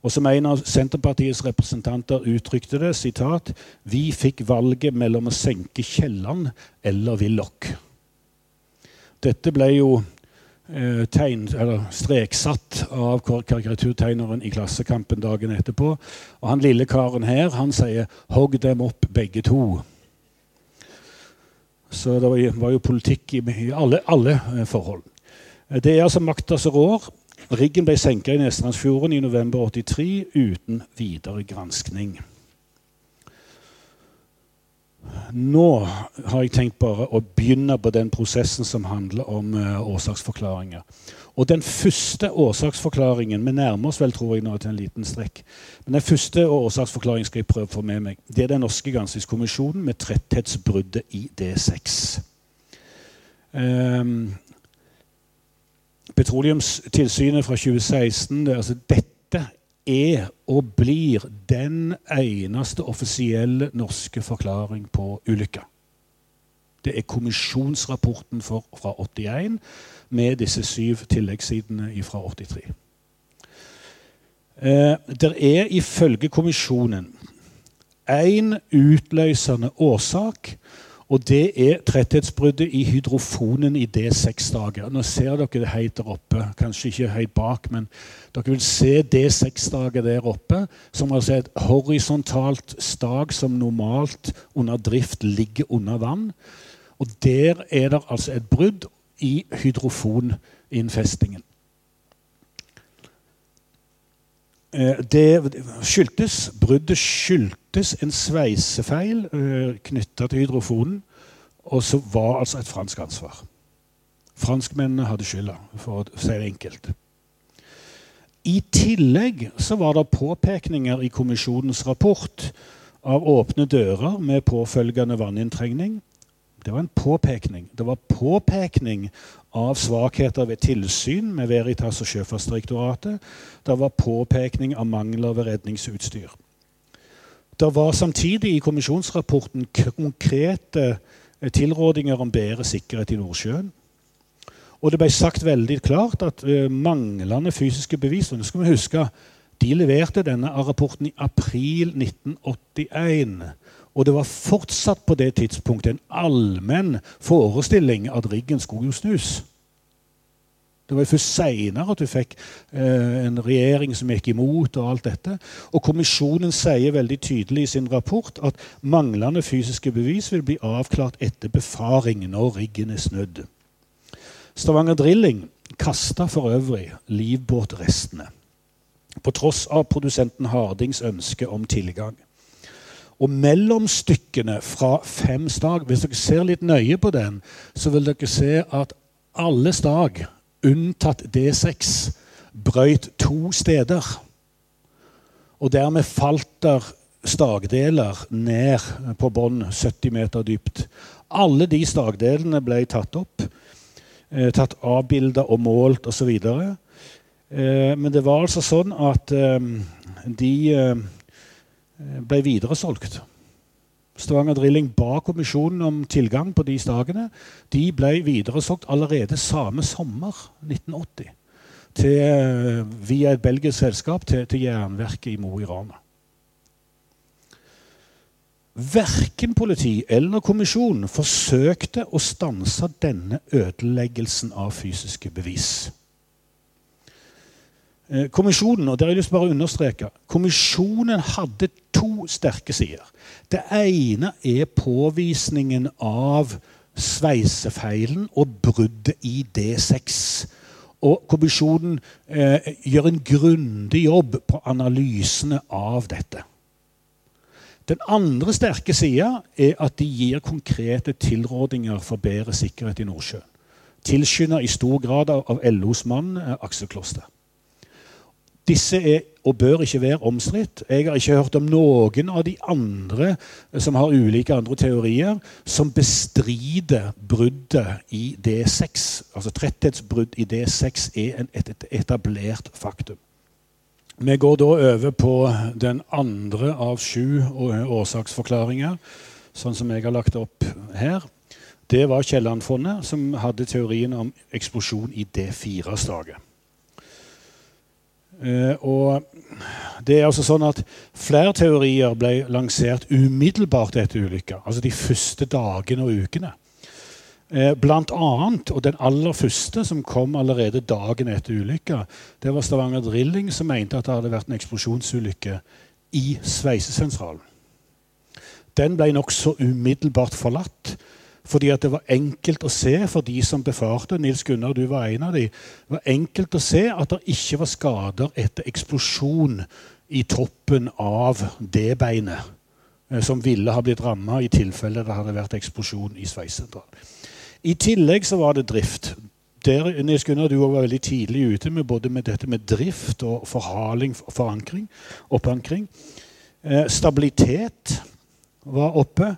Og som en av Senterpartiets representanter uttrykte det, sitat, vi fikk valget mellom å senke Kielland eller Willoch. Dette ble jo eh, eller streksatt av karikaturtegneren i Klassekampen dagen etterpå. Og han lille karen her han sier 'hogg dem opp, begge to'. Så det var, var jo politikk i, i alle, alle, eh, forhold. Det er altså makta som rår. Riggen ble senka i Nestrandsfjorden i november 83 uten videre granskning. Nå har jeg tenkt bare å begynne på den prosessen som handler om uh, årsaksforklaringer. Og den første årsaksforklaringen Vi nærmer oss vel tror jeg nå til en liten strekk. Men den første årsaksforklaringen skal jeg prøve å få med meg. Det er den norske granskingskommisjonen med tretthetsbruddet i D6. Um, Petroleumstilsynet fra 2016 det, altså Dette er og blir den eneste offisielle norske forklaring på ulykka. Det er kommisjonsrapporten for, fra 81 med disse syv tilleggssidene fra 83. Eh, det er ifølge kommisjonen én utløsende årsak og det er tretthetsbruddet i hydrofonen i D6-dager. Nå ser dere det helt der oppe. Kanskje ikke helt bak, men dere vil se D6-dager der oppe, som altså er et horisontalt stag som normalt under drift ligger under vann. Og der er det altså et brudd i hydrofoninnfestingen. Eh, det skyldtes, Bruddet skyldtes en sveisefeil uh, knytta til hydrofonen, og så var altså et fransk ansvar. Franskmennene hadde skylda, for å si det enkelt. I tillegg så var det påpekninger i kommisjonens rapport av åpne dører med påfølgende vanninntrengning. Det var en påpekning. Det var påpekning av svakheter ved tilsyn med Veritas og Sjøfartsdirektoratet. Det var påpekning av mangler ved redningsutstyr. Det var samtidig i kommisjonsrapporten konkrete eh, tilrådinger om bedre sikkerhet i Nordsjøen. Og det ble sagt veldig klart at uh, manglende fysiske bevis nå skal vi huske, De leverte denne rapporten i april 1981. Og det var fortsatt på det tidspunktet en allmenn forestilling at riggen skulle jo snus. Det var først seinere at du fikk eh, en regjering som gikk imot. Og alt dette. Og kommisjonen sier veldig tydelig i sin rapport at manglende fysiske bevis vil bli avklart etter befaring når riggen er snødd. Stavanger Drilling kasta for øvrig livbåtrestene. På tross av produsenten Hardings ønske om tilgang. Og mellomstykkene fra fem stag Hvis dere ser litt nøye på den, så vil dere se at alle stag, unntatt D6, brøyt to steder. Og dermed falt der stagdeler ned på bånn 70 meter dypt. Alle de stagdelene ble tatt opp, eh, tatt avbilda og målt osv. Eh, men det var altså sånn at eh, de eh, ble videresolgt. Stavanger Drilling ba kommisjonen om tilgang på de stagene. De ble videresolgt allerede samme sommer, 1980, til, eh, via et belgisk selskap til, til Jernverket i Mo i Rana. Verken politi eller kommisjon forsøkte å stanse denne ødeleggelsen av fysiske bevis. Eh, kommisjonen og det har jeg lyst til å understreke, kommisjonen hadde to sterke sider. Det ene er påvisningen av sveisefeilen og bruddet i D6. Og kommisjonen eh, gjør en grundig jobb på analysene av dette. Den andre sterke sida er at de gir konkrete tilrådinger for bedre sikkerhet i Nordsjøen. Tilskynda i stor grad av LOs mann eh, Aksel Kloster. Disse er og bør ikke være omstridt. Jeg har ikke hørt om noen av de andre eh, som har ulike andre teorier, som bestrider bruddet i D6. Altså tretthetsbrudd i D6 er et etablert faktum. Vi går da over på den andre av sju årsaksforklaringer, sånn som jeg har lagt opp her. Det var Kielland-fondet som hadde teorien om eksplosjon i D4-staget. Eh, og det er altså sånn at Flere teorier ble lansert umiddelbart etter ulykka. Altså de første dagene og ukene. Eh, blant annet, og den aller første, som kom allerede dagen etter ulykka, det var Stavanger Drilling, som mente at det hadde vært en eksplosjonsulykke i sveisesentralen. Den ble nokså umiddelbart forlatt. Fordi at det var enkelt å se for de som befarte Nils Gunnar, du var en av de, det var enkelt å se at det ikke var skader etter eksplosjon i toppen av det beinet eh, som ville ha blitt ramma i tilfelle det hadde vært eksplosjon i sveisesentralen. I tillegg så var det drift. Der, Nils Gunnar, du var veldig tidlig ute med både med dette med drift og forhaling, forankring, oppankring. Eh, stabilitet var oppe.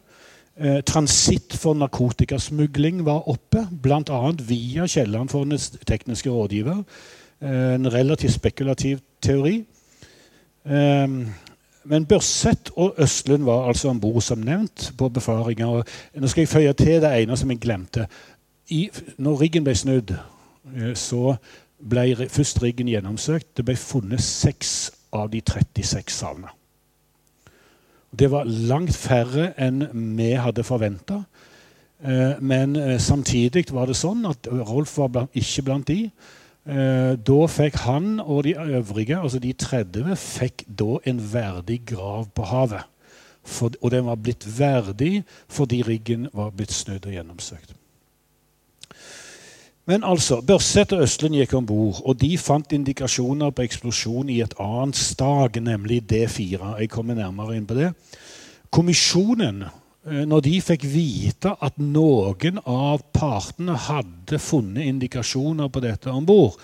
Eh, transitt for narkotikasmugling var oppe, bl.a. via Kiellandfondets tekniske rådgiver. Eh, en relativt spekulativ teori. Eh, men Børseth og Østlund var altså om bord, som nevnt, på befaringer. Nå skal jeg føye til det ene som jeg glemte. I, når riggen ble snudd, eh, så ble først riggen gjennomsøkt. Det ble funnet seks av de 36 savna. Det var langt færre enn vi hadde forventa. Eh, men eh, samtidig var det sånn at Rolf var ikke blant de. Eh, da fikk han og de øvrige, altså de 30, fikk da en verdig grav på havet. For, og den var blitt verdig fordi riggen var blitt snudd og gjennomsøkt. Men altså, Børseth og Østlund gikk om bord, og de fant indikasjoner på eksplosjon i et annet stag, nemlig D4. Jeg kommer nærmere inn på det. Kommisjonen Eh, når de fikk vite at noen av partene hadde funnet indikasjoner på dette om bord,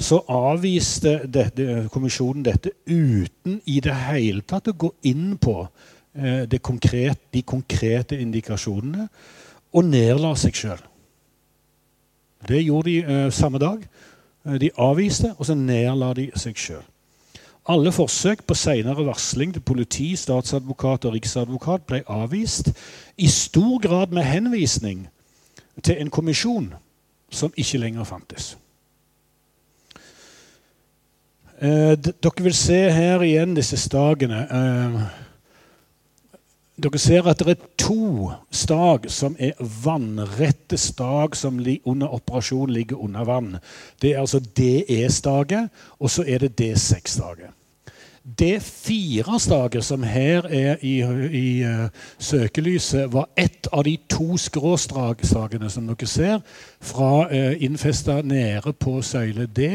så avviste dette, kommisjonen dette uten i det hele tatt å gå inn på eh, konkrete, de konkrete indikasjonene, og nedla seg sjøl. Det gjorde de eh, samme dag. Eh, de avviste, og så nedla de seg sjøl. Alle forsøk på senere varsling til politi, statsadvokat og riksadvokat ble avvist, i stor grad med henvisning til en kommisjon som ikke lenger fantes. Eh, dere vil se her igjen disse stagene. Eh, dere ser at det er to stag som er vannrette stag som under operasjon ligger under vann. Det er altså DE-staget, og så er det D6-staget. D4-staget, som her er i, i uh, søkelyset, var ett av de to skråstagene som dere ser, fra uh, innfesta nede på søyle D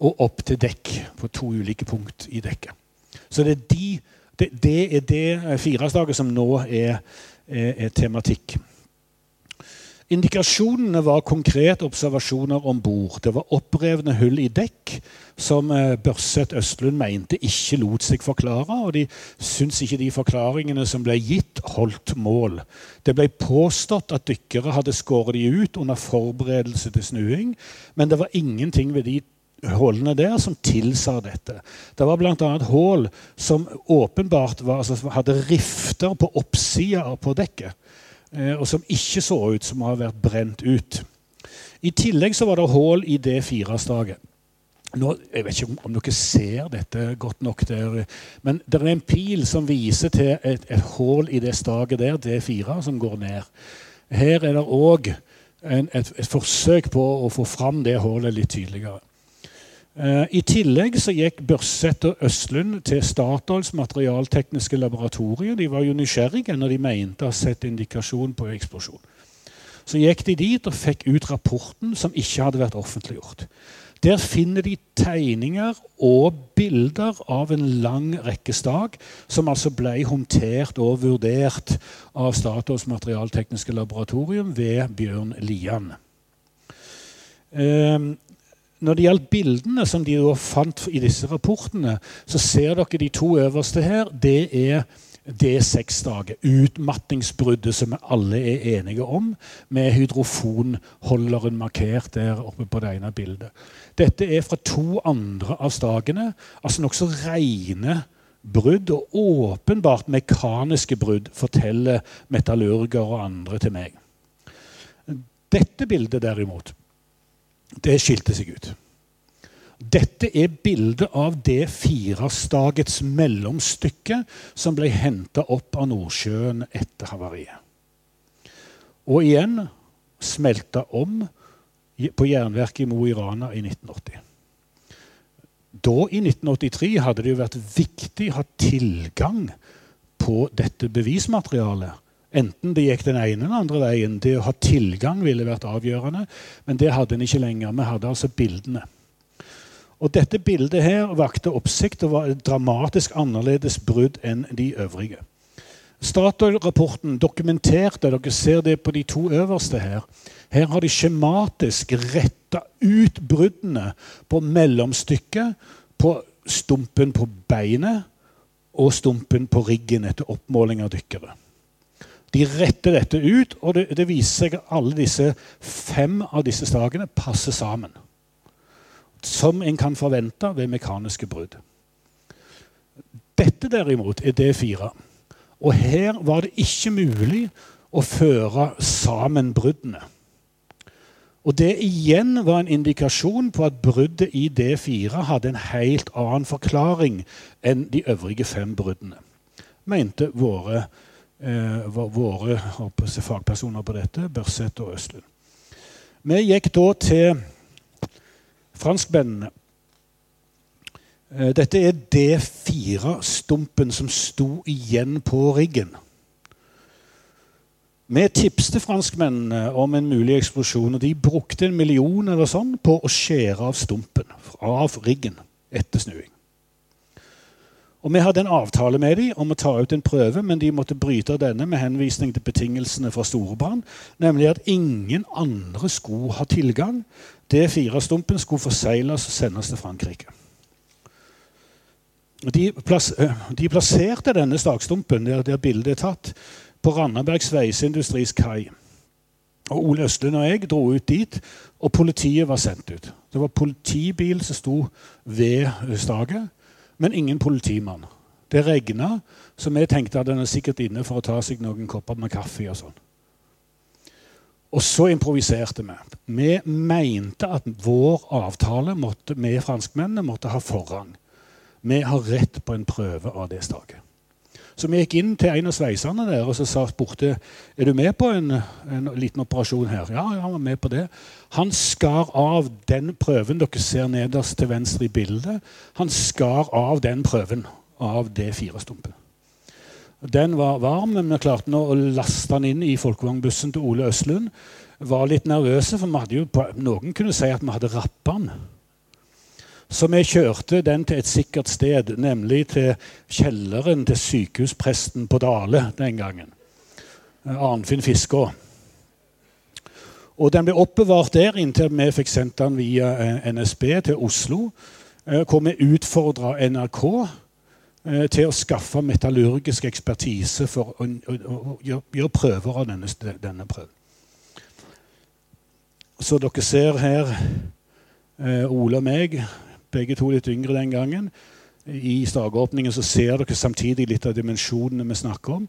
og opp til dekk, på to ulike punkt i dekket. Så det er, de, det, det, er det firestaget som nå er, er, er tematikk. Indikasjonene var konkrete observasjoner om bord. Det var opprevne hull i dekk som eh, Børseth Østlund mente ikke lot seg forklare. Og de syntes ikke de forklaringene som ble gitt, holdt mål. Det ble påstått at dykkere hadde skåret de ut under forberedelse til snuing, men det var ingenting ved de hullene der som tilsa dette. Det var bl.a. hull som åpenbart var, altså, hadde rifter på oppsida på dekket. Eh, og som ikke så ut som å ha vært brent ut. I tillegg så var det hull i det firestaget. Nå, jeg vet ikke om dere ser dette godt nok, der, men det er en pil som viser til et, et hull i det staget der, D4, som går ned. Her er det òg et, et, forsøk på å få fram det hullet litt tydeligere. Eh, I tillegg så gikk Børseth og Østlund til Statoils materialtekniske laboratorium. De var jo nysgjerrige når de mente å ha sett indikasjon på eksplosjon. Så gikk de dit og fikk ut rapporten som ikke hadde vært offentliggjort. Der finner de tegninger og bilder av en lang rekke stag, som altså ble håndtert og vurdert av Statoils materialtekniske laboratorium ved Bjørn Lian. Um, når det gjaldt bildene som de fant i disse rapportene, så ser dere de to øverste her. Det er D6-dager. Utmattingsbruddet som vi alle er enige om, med hydrofonholderen markert der oppe på det ene bildet. Dette er fra to andre av stagene. Altså nokså rene brudd, og åpenbart mekaniske brudd, forteller metallurger og andre til meg. Dette bildet, derimot, det skilte seg ut. Dette er bildet av det firestagets mellomstykke som ble henta opp av Nordsjøen etter havariet. Og igjen smelta om på jernverket i Mo i Rana i 1980. Da, i 1983, hadde det jo vært viktig å ha tilgang på dette bevismaterialet Enten det gikk den ene eller den andre veien. Det å ha tilgang ville vært avgjørende, men det hadde en ikke lenger. Vi hadde altså bildene. Og Dette bildet her vakte oppsikt og var et dramatisk annerledes brudd enn de øvrige. Statoil-rapporten dokumenterte dere ser det på de to øverste her. Her har de skjematisk retta ut bruddene på mellomstykket, på stumpen på beinet og stumpen på riggen etter oppmåling av dykkere. De retter dette ut, og det, det viser seg at alle disse fem av disse stagene passer sammen. Som en kan forvente ved mekaniske brudd. Dette derimot er D4. Og her var det ikke mulig å føre sammen bruddene. Og Det igjen var en indikasjon på at bruddet i D4 hadde en helt annen forklaring enn de øvrige fem bruddene, mente våre våre fagpersoner på dette, Børseth og Østlund. Vi gikk da til franskmennene. Eh, dette er D4-stumpen som sto igjen på riggen. Vi tipste franskmennene om en mulig eksplosjon, og de brukte en million eller sånn på å skjære av stumpen av riggen etter snuing. Og Vi hadde en avtale med dem om å ta ut en prøve, men de måtte bryte denne med henvisning til betingelsene fra Storebrand, nemlig at ingen andre skulle ha tilgang. D4-stumpen skulle forsegles og sendes til Frankrike. De, plass, de plasserte denne stakstumpen der, der bildet er tatt, på Randaberg Sveiseindustris kai. Og Ole Østlund og jeg dro ut dit, og politiet var sendt ut. Det var politibil som sto ved staket men ingen politimann. Det regna, så vi tenkte at den er sikkert inne for å ta seg noen kopper med kaffe. Og sånn. Og så improviserte vi. Vi mente at vår avtale måtte, med franskmennene måtte ha forrang. Vi har rett på en prøve av det staket. Så vi gikk inn til en av sveiserne der og så sa spurte er du med på en, en liten operasjon her. Ja, han var med på det. Han skar av den prøven dere ser nederst til venstre i bildet. Han skar av den prøven av D4-stumpen. Den var varm, men vi klarte nå å laste den inn i folkevognbussen til Ole Østlund. Var litt nervøse, for jo, noen kunne si at vi hadde rappa den. Så vi kjørte den til et sikkert sted, nemlig til kjelleren til sykehuspresten på Dale den gangen. Arnfinn Fiskå. Og den ble oppbevart der inntil vi fikk sendt den via eh, NSB til Oslo. Eh, hvor vi utfordra NRK eh, til å skaffe metallurgisk ekspertise for å gjøre prøver av denne, denne, prøven. Så dere ser her Ole og meg, begge to litt yngre den gangen. I slagåpningen så ser dere samtidig litt av dimensjonene vi snakker om.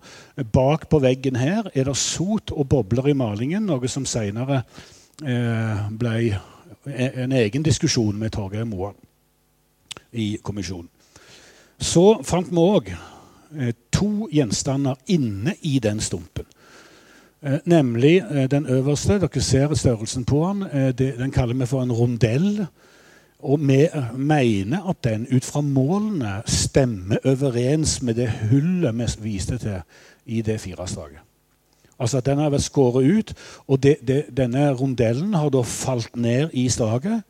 Bak på veggen her er det sot og bobler i malingen, noe som senere eh, ble en egen diskusjon med Torgeir Moa i kommisjonen. Så fant vi òg eh, to gjenstander inne i den stumpen. Eh, nemlig eh, den øverste. Dere ser størrelsen på den. Eh, den kaller vi for en rondell. Og vi mener at den ut fra målene stemmer overens med det hullet vi viste til i det fireslaget. Altså at den har vært skåret ut, og det, det, denne rondellen har da falt ned i slaget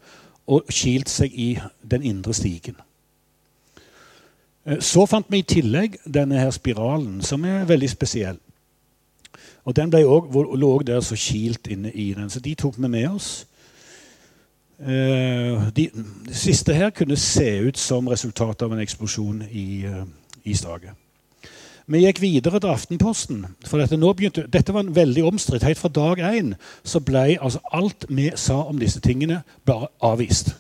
og kilt seg i den indre stigen. Eh, så fant vi i tillegg denne her spiralen, som er veldig spesiell. Og Den også, lå der så kilt inne i den, så de tok vi med oss. Eh, de, de, siste her kunne se ut som resultatet av en eksplosjon i, uh, i Stage. Vi gikk videre til Aftenposten. for Dette, begynte, dette var en veldig omstridt. Helt fra dag én så ble altså, alt vi sa om disse tingene, bare avvist.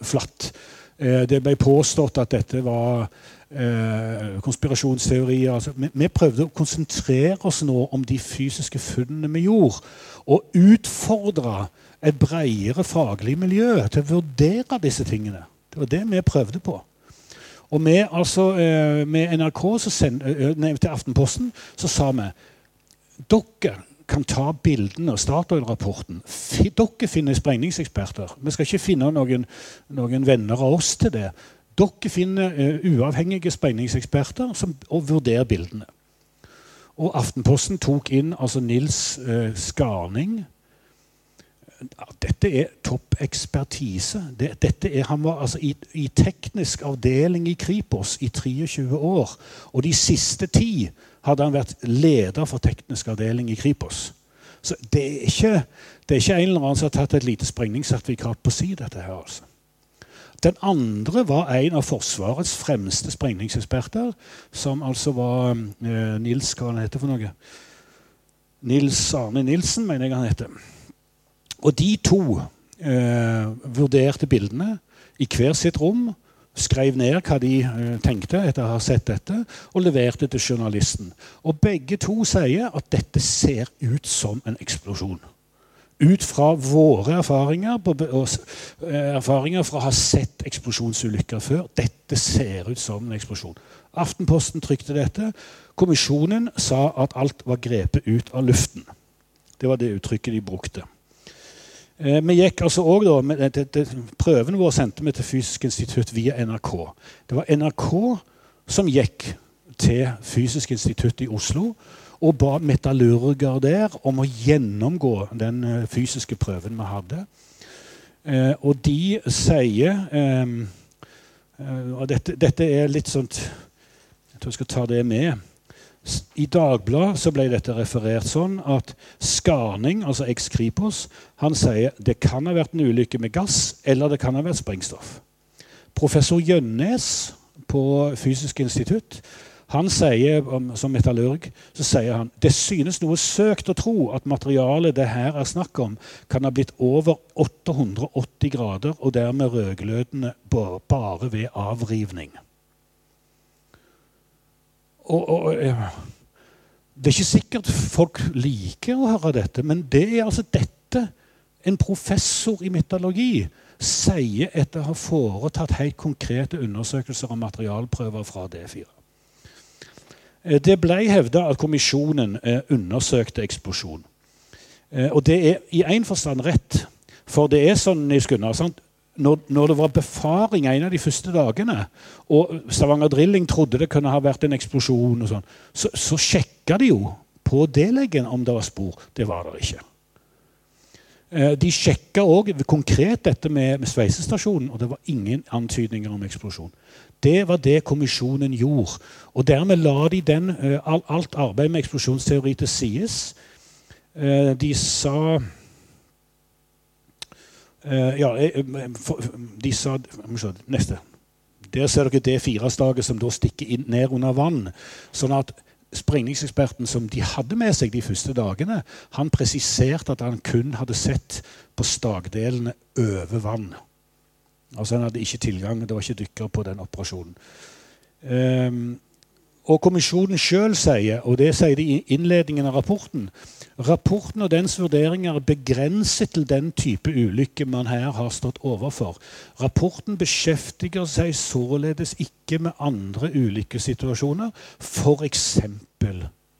Flatt. Eh, det ble påstått at dette var eh, konspirasjonsteorier. Altså, vi, vi, prøvde å konsentrere oss nå om de fysiske funnene vi gjorde, og utfordre et bredere faglig miljø til å vurdere disse tingene. Det var det vi prøvde på. Og med, altså, eh, med NRK send, nei, til Aftenposten så sa vi dere kan ta bildene og Statoil-rapporten. Dere finner sprengningseksperter. Vi skal ikke finne noen, noen venner av oss til det. Dere finner uavhengige sprengningseksperter som, og vurderer bildene. Og Aftenposten tok inn altså Nils uh, Skarning, dette er topp ekspertise. Dette er, han var altså i, i, teknisk avdeling i Kripos i 23 år. Og de siste ti hadde han vært leder for teknisk avdeling i Kripos. Så det er ikke, det er ikke en eller annen som har tatt et lite sprengningssertifikat på si. dette her altså. Den andre var en av Forsvarets fremste sprengningseksperter, som altså var eh, Nils Hva han heter for noe? Nils Arne Nilsen, mener jeg han heter. Og de to eh, vurderte bildene i hver sitt rom, skrev ned hva de eh, tenkte etter å ha sett dette, og leverte til journalisten. Og begge to sier at dette ser ut som en eksplosjon. Ut fra våre erfaringer, på, og, erfaringer fra å ha sett eksplosjonsulykker før. Dette ser ut som en eksplosjon. Aftenposten trykte dette. Kommisjonen sa at alt var grepet ut av luften. Det var det uttrykket de brukte. Eh, vi gikk altså også da, med, det, det, Prøven vår sendte vi til Fysisk institutt via NRK. Det var NRK som gikk til Fysisk institutt i Oslo og ba metallurger der om å gjennomgå den uh, fysiske prøven vi hadde. Uh, og de sier uh, Og dette, dette, er litt sånt Jeg tror jeg skal ta det med. I Dagbladet ble dette referert sånn at Skarning, altså eks-Kripos, han sier det kan ha vært en ulykke med gass, eller det kan ha vært sprengstoff. Professor Gjønnes på Fysisk institutt han sier, som metallurg så sier han det synes noe søkt å tro at materialet det her er snakk om, kan ha blitt over 880 grader og dermed rødglødende bare ved avrivning og, og, Det er ikke sikkert folk liker å høre dette, men det er altså dette en professor i mytologi sier etter å ha foretatt helt konkrete undersøkelser av materialprøver fra D4. Eh, det ble hevda at kommisjonen eh, undersøkte eksplosjon. Eh, og det er i én forstand rett. For det er sånn Nils Gunnar, sant? Når, når, det var befaring en av de første dagene, og Stavanger Drilling trodde det kunne ha vært en eksplosjon, og sånn, så, så sjekka de jo på D-leggen om det var spor. Det var det ikke. Eh, de sjekka òg konkret dette med, med sveisestasjonen, og det var ingen antydninger om eksplosjon. Det var det kommisjonen gjorde. Og dermed la de den, eh, alt arbeid med eksplosjonsteori til sides. Eh, de sa ja, de sa Neste. Der ser dere det firestaget som da stikker inn, ned under vann. Sånn at sprengningseksperten som de hadde med seg de første dagene, han presiserte at han kun hadde sett på stagdelene over vann. Altså Han hadde ikke tilgang, det var ikke dykker på den operasjonen. Um, og kommisjonen sjøl sier, og det sier de i innledningen av rapporten Rapporten og dens vurderinger er begrenset til den type ulykke man her har stått overfor. Rapporten beskjeftiger seg således ikke med andre ulykkessituasjoner, f.eks.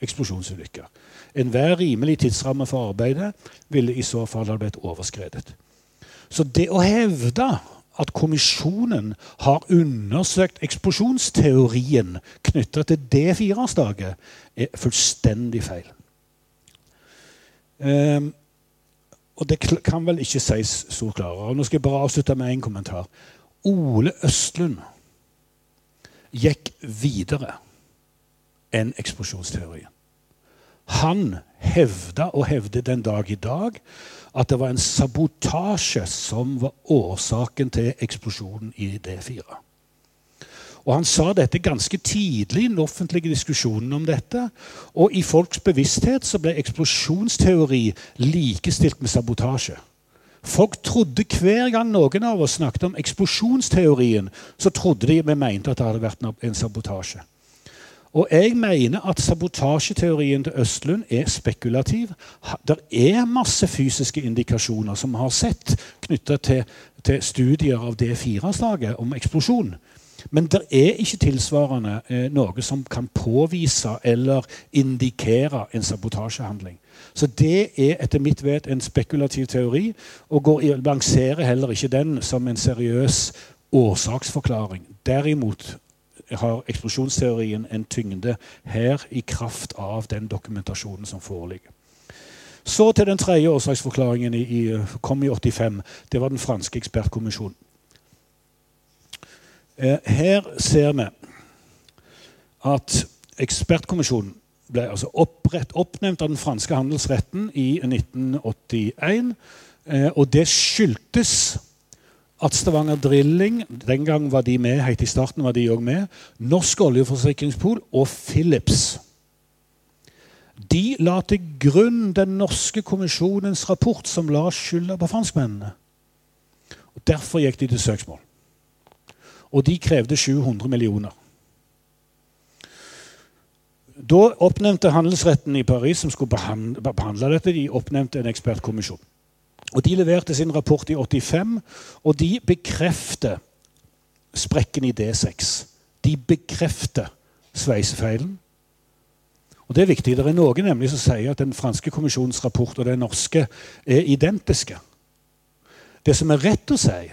eksplosjonsulykker. Enhver rimelig tidsramme for arbeidet ville i så fall ha blitt overskredet. Så det å hevde at kommisjonen har undersøkt eksplosjonsteorien knytta til D4-staket, er fullstendig feil. Um, og det kan vel ikke sies så klarere. Nå skal jeg bare avslutte med én kommentar. Ole Østlund gikk videre enn eksplosjonsteorien. Han hevda og hevder den dag i dag at det var en sabotasje som var årsaken til eksplosjonen i D4. Og Han sa dette ganske tidlig i den offentlige diskusjonen om dette. Og i folks bevissthet så ble eksplosjonsteori likestilt med sabotasje. Folk trodde Hver gang noen av oss snakket om eksplosjonsteorien, så trodde de vi mente at det hadde vært en sabotasje. Og jeg mener at sabotasjeteorien til Østlund er spekulativ. Det er masse fysiske indikasjoner som vi har sett knytta til, til, studier av D4-slaget om eksplosjon. Men det er ikke tilsvarende eh, noe som kan påvise eller indikere en sabotasjehandling. Så det er etter mitt vet en spekulativ teori, og går, lanserer heller ikke den som en seriøs årsaksforklaring. Derimot har eksplosjonsteorien en tyngde her i kraft av den dokumentasjonen som foreligger. Så til den tredje årsaksforklaringen. I, i, kom i 85. Det var den franske ekspertkommisjonen. Eh, her ser vi at ekspertkommisjonen ble altså opprett, oppnevnt av den franske handelsretten i 1981. Eh, og det skyldtes at Stavanger Drilling Den gang var de med, helt i starten var de òg med. Norsk oljeforsikringspol og Philips. De la til grunn den norske kommisjonens rapport, som la skylda på franskmennene. Og Derfor gikk de til søksmål. Og de krevde 700 millioner. Da oppnevnte handelsretten i Paris, som skulle behandle dette, de oppnevnte en ekspertkommisjon. Og De leverte sin rapport i 85, og de bekrefter sprekken i D6. De bekrefter sveisefeilen. Og Det er viktig. Det er noen nemlig som sier at den franske kommisjonens rapport og den norske er identiske. Det som er rett å si,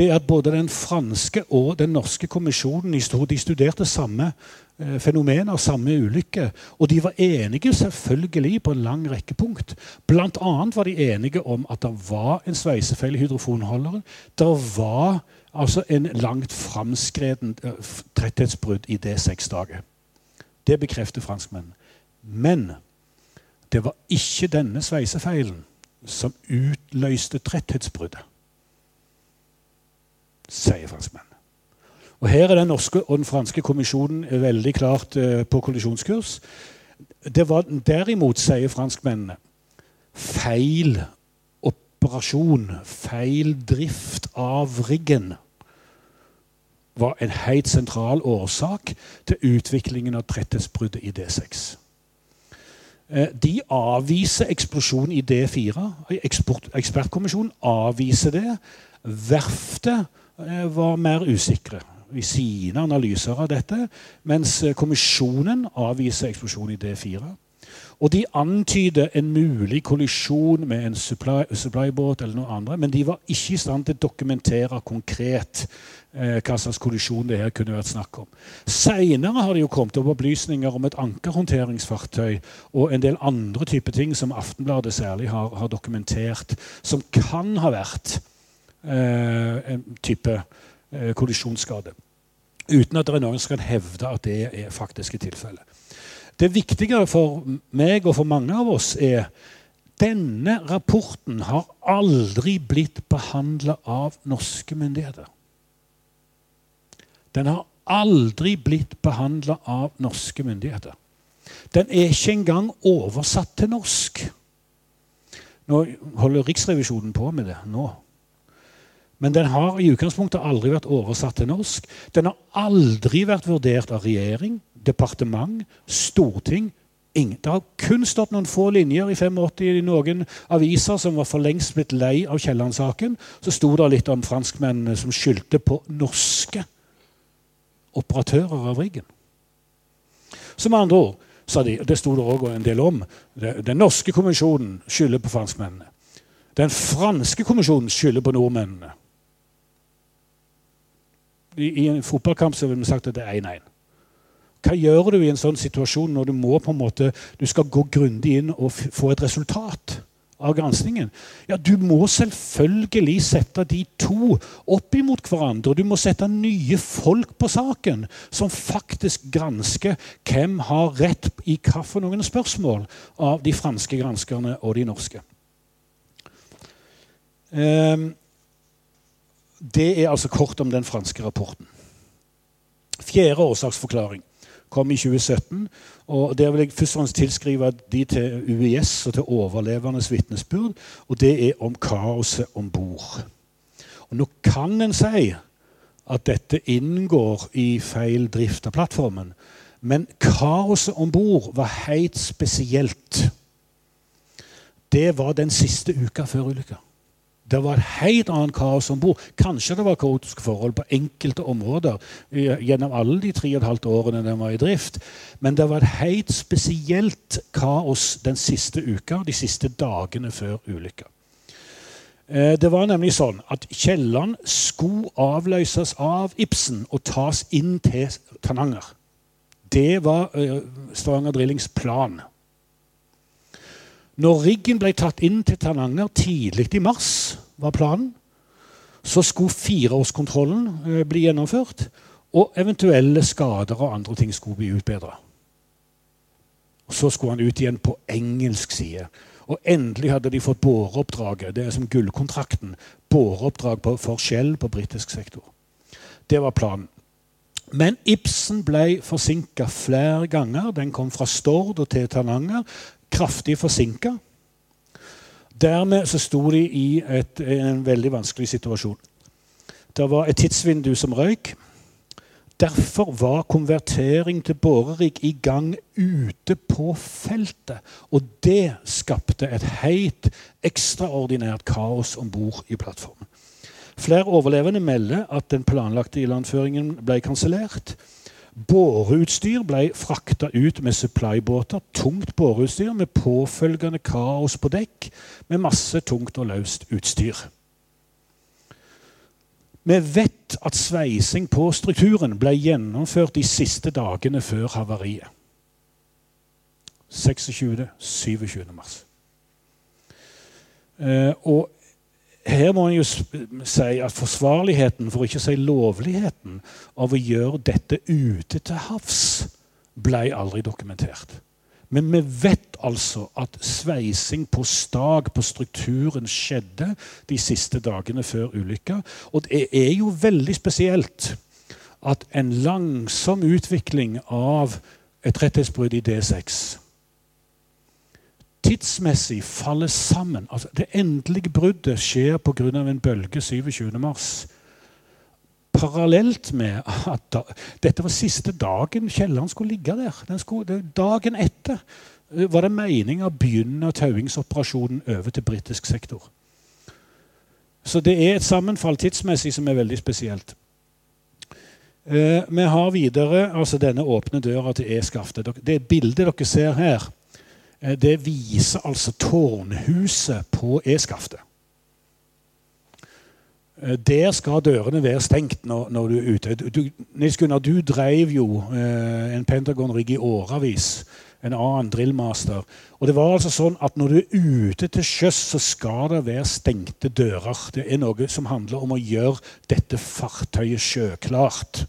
det er at både den franske og den norske kommisjonen de studerte samme Eh, fenomener, samme ulykke. Og de var enige selvfølgelig på en lang rekke punkt. Blant annet var de enige om at det var en sveisefeil i hydrofonholderen. Det var altså en langt framskreden uh, tretthetsbrudd i det seksdaget. Det bekrefter franskmennene. Men det var ikke denne sveisefeilen som utløste tretthetsbruddet, sier franskmennene. Og Her er den norske og den franske kommisjonen veldig klart uh, på kollisjonskurs. Det var derimot, sier franskmennene, feil operasjon, feil drift av riggen var en helt sentral årsak til utviklingen av tretthetsbruddet i D6. Eh, de avviser eksplosjon i D4. Ekspertkommisjonen avviser det. Verftet eh, var mer usikre i sine analyser av dette, mens kommisjonen avviser eksplosjon i D4. Og de antyder en mulig kollisjon med en supply, supply-båt eller noe andre, men de var ikke i stand til å dokumentere konkret eh, hva slags kollisjon det her kunne vært snakk om. Seinere har det jo kommet opp opplysninger om et ankerhåndteringsfartøy og en del andre typer ting som Aftenbladet særlig har, har dokumentert, som kan ha vært eh, en type eh, kollisjonsskade. Uten at det er noen som kan hevde at det er faktiske tilfellet. Det viktige for meg og for mange av oss er denne rapporten har aldri blitt behandla av norske myndigheter. Den har aldri blitt behandla av norske myndigheter. Den er ikke engang oversatt til norsk. Nå holder Riksrevisjonen på med det nå. Men den har i utgangspunktet aldri vært oversatt til norsk. Den har aldri vært vurdert av regjering, departement, storting. Ingen. Det har kun stått noen få linjer i 85 i noen aviser som var for lengst blitt lei av Kielland-saken. Så sto det litt om franskmennene som skyldte på norske operatører av riggen. Som andre ord, sa de, det sto det òg en del om, den norske kommisjonen skylder på franskmennene. Den franske kommisjonen skylder på nordmennene. I, en fotballkamp så ville vi sagt at det er 1-1. Hva gjør du i en sånn situasjon når du må på en måte, du skal gå grundig inn og få et resultat av granskningen? Ja, du må selvfølgelig sette de to opp imot hverandre. Du må sette nye folk på saken som faktisk gransker hvem har rett i hvilke spørsmål av de franske granskerne og de norske. Um, det er altså kort om den franske rapporten. Fjerde årsaksforklaring kom i 2017. og Der vil jeg først og fremst tilskrive de til UiS og til overlevendes vitnesbyrd. Og det er om kaoset om bord. Nå kan en si at dette inngår i feil drift av plattformen. Men kaoset om bord var helt spesielt. Det var den siste uka før ulykka. Det var et helt annet kaos om bord. Kanskje det var kaotiske forhold på enkelte områder gjennom alle de tre og et halvt årene den var i drift. Men det var et helt spesielt kaos den siste uka, de siste dagene før ulykka. Eh, det var nemlig sånn at Kielland skulle avløses av Ibsen og tas inn til Tananger. Det var eh, Stavanger Drillings plan. Når riggen ble tatt inn til Tananger tidlig i mars, var planen, så skulle fireårskontrollen eh, bli gjennomført. Og eventuelle skader og andre ting skulle bli utbedra. Så skulle han ut igjen på engelsk side. Og endelig hadde de fått boreoppdraget. Det er som gullkontrakten. Boreoppdrag for Shell på britisk sektor. Det var planen. Men Ibsen ble forsinka flere ganger. Den kom fra Stord og til Tananger kraftig forsinka. Dermed så sto de i et, en veldig vanskelig situasjon. Det var et tidsvindu som røyk. Derfor var konvertering til borerigg i gang ute på feltet. Og det skapte et helt ekstraordinært kaos om bord i plattformen. Flere overlevende melder at den planlagte ilandføringen ble kansellert. Båreutstyr ble frakta ut med supply-båter. Tungt båreutstyr med påfølgende kaos på dekk, med masse tungt og løst utstyr. Vi vet at sveising på strukturen ble gjennomført de siste dagene før havariet. 26. 27. mars. Eh, og her må en jo si at forsvarligheten, for ikke å si lovligheten, av å gjøre dette ute til havs ble aldri dokumentert. Men vi vet altså at sveising på stag på strukturen skjedde de siste dagene før ulykka. Og det er jo veldig spesielt at en langsom utvikling av et rettighetsbrudd i D6 tidsmessig faller sammen. Altså, det endelige bruddet skjer pga. en bølge 27.3. Parallelt med at da, dette var siste dagen kjelleren skulle ligge der. Skulle, dagen etter eh, var det meninga å begynne tauingsoperasjonen over til britisk sektor. Så det er et sammenfall tidsmessig som er veldig spesielt. Eh, vi har videre altså denne åpne døra til E-skaftet. Det bildet dere ser her, det viser altså tårnhuset på E-skaftet. Eh, der skal dørene være stengt når, når du er ute. Du, Nils Gunnar, du drev jo eh, en Pentagon-rigg i årevis. En annen drillmaster. Og det var altså sånn at Når du er ute til sjøs, så skal det være stengte dører. Det er noe som handler om å gjøre dette fartøyet sjøklart.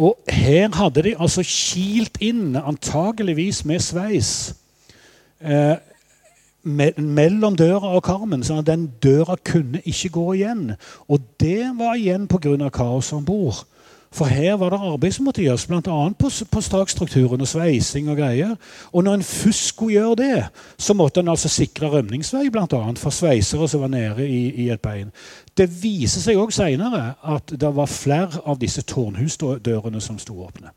Og her hadde de altså kilt inn, antageligvis med sveis, eh, me mellom døra og karmen, sånn at den døra kunne ikke gå igjen. Og det var igjen pga. kaos om bord. For her var det arbeid som måtte gjøres, bl.a. på, på stakstrukturen og sveising og greier. Og når en først skulle gjøre det, så måtte en altså sikre rømningsvei bl.a. for sveisere som var nede i, i et bein. Det viser seg òg seinere at det var flere av disse tårnhusdørene som sto åpne.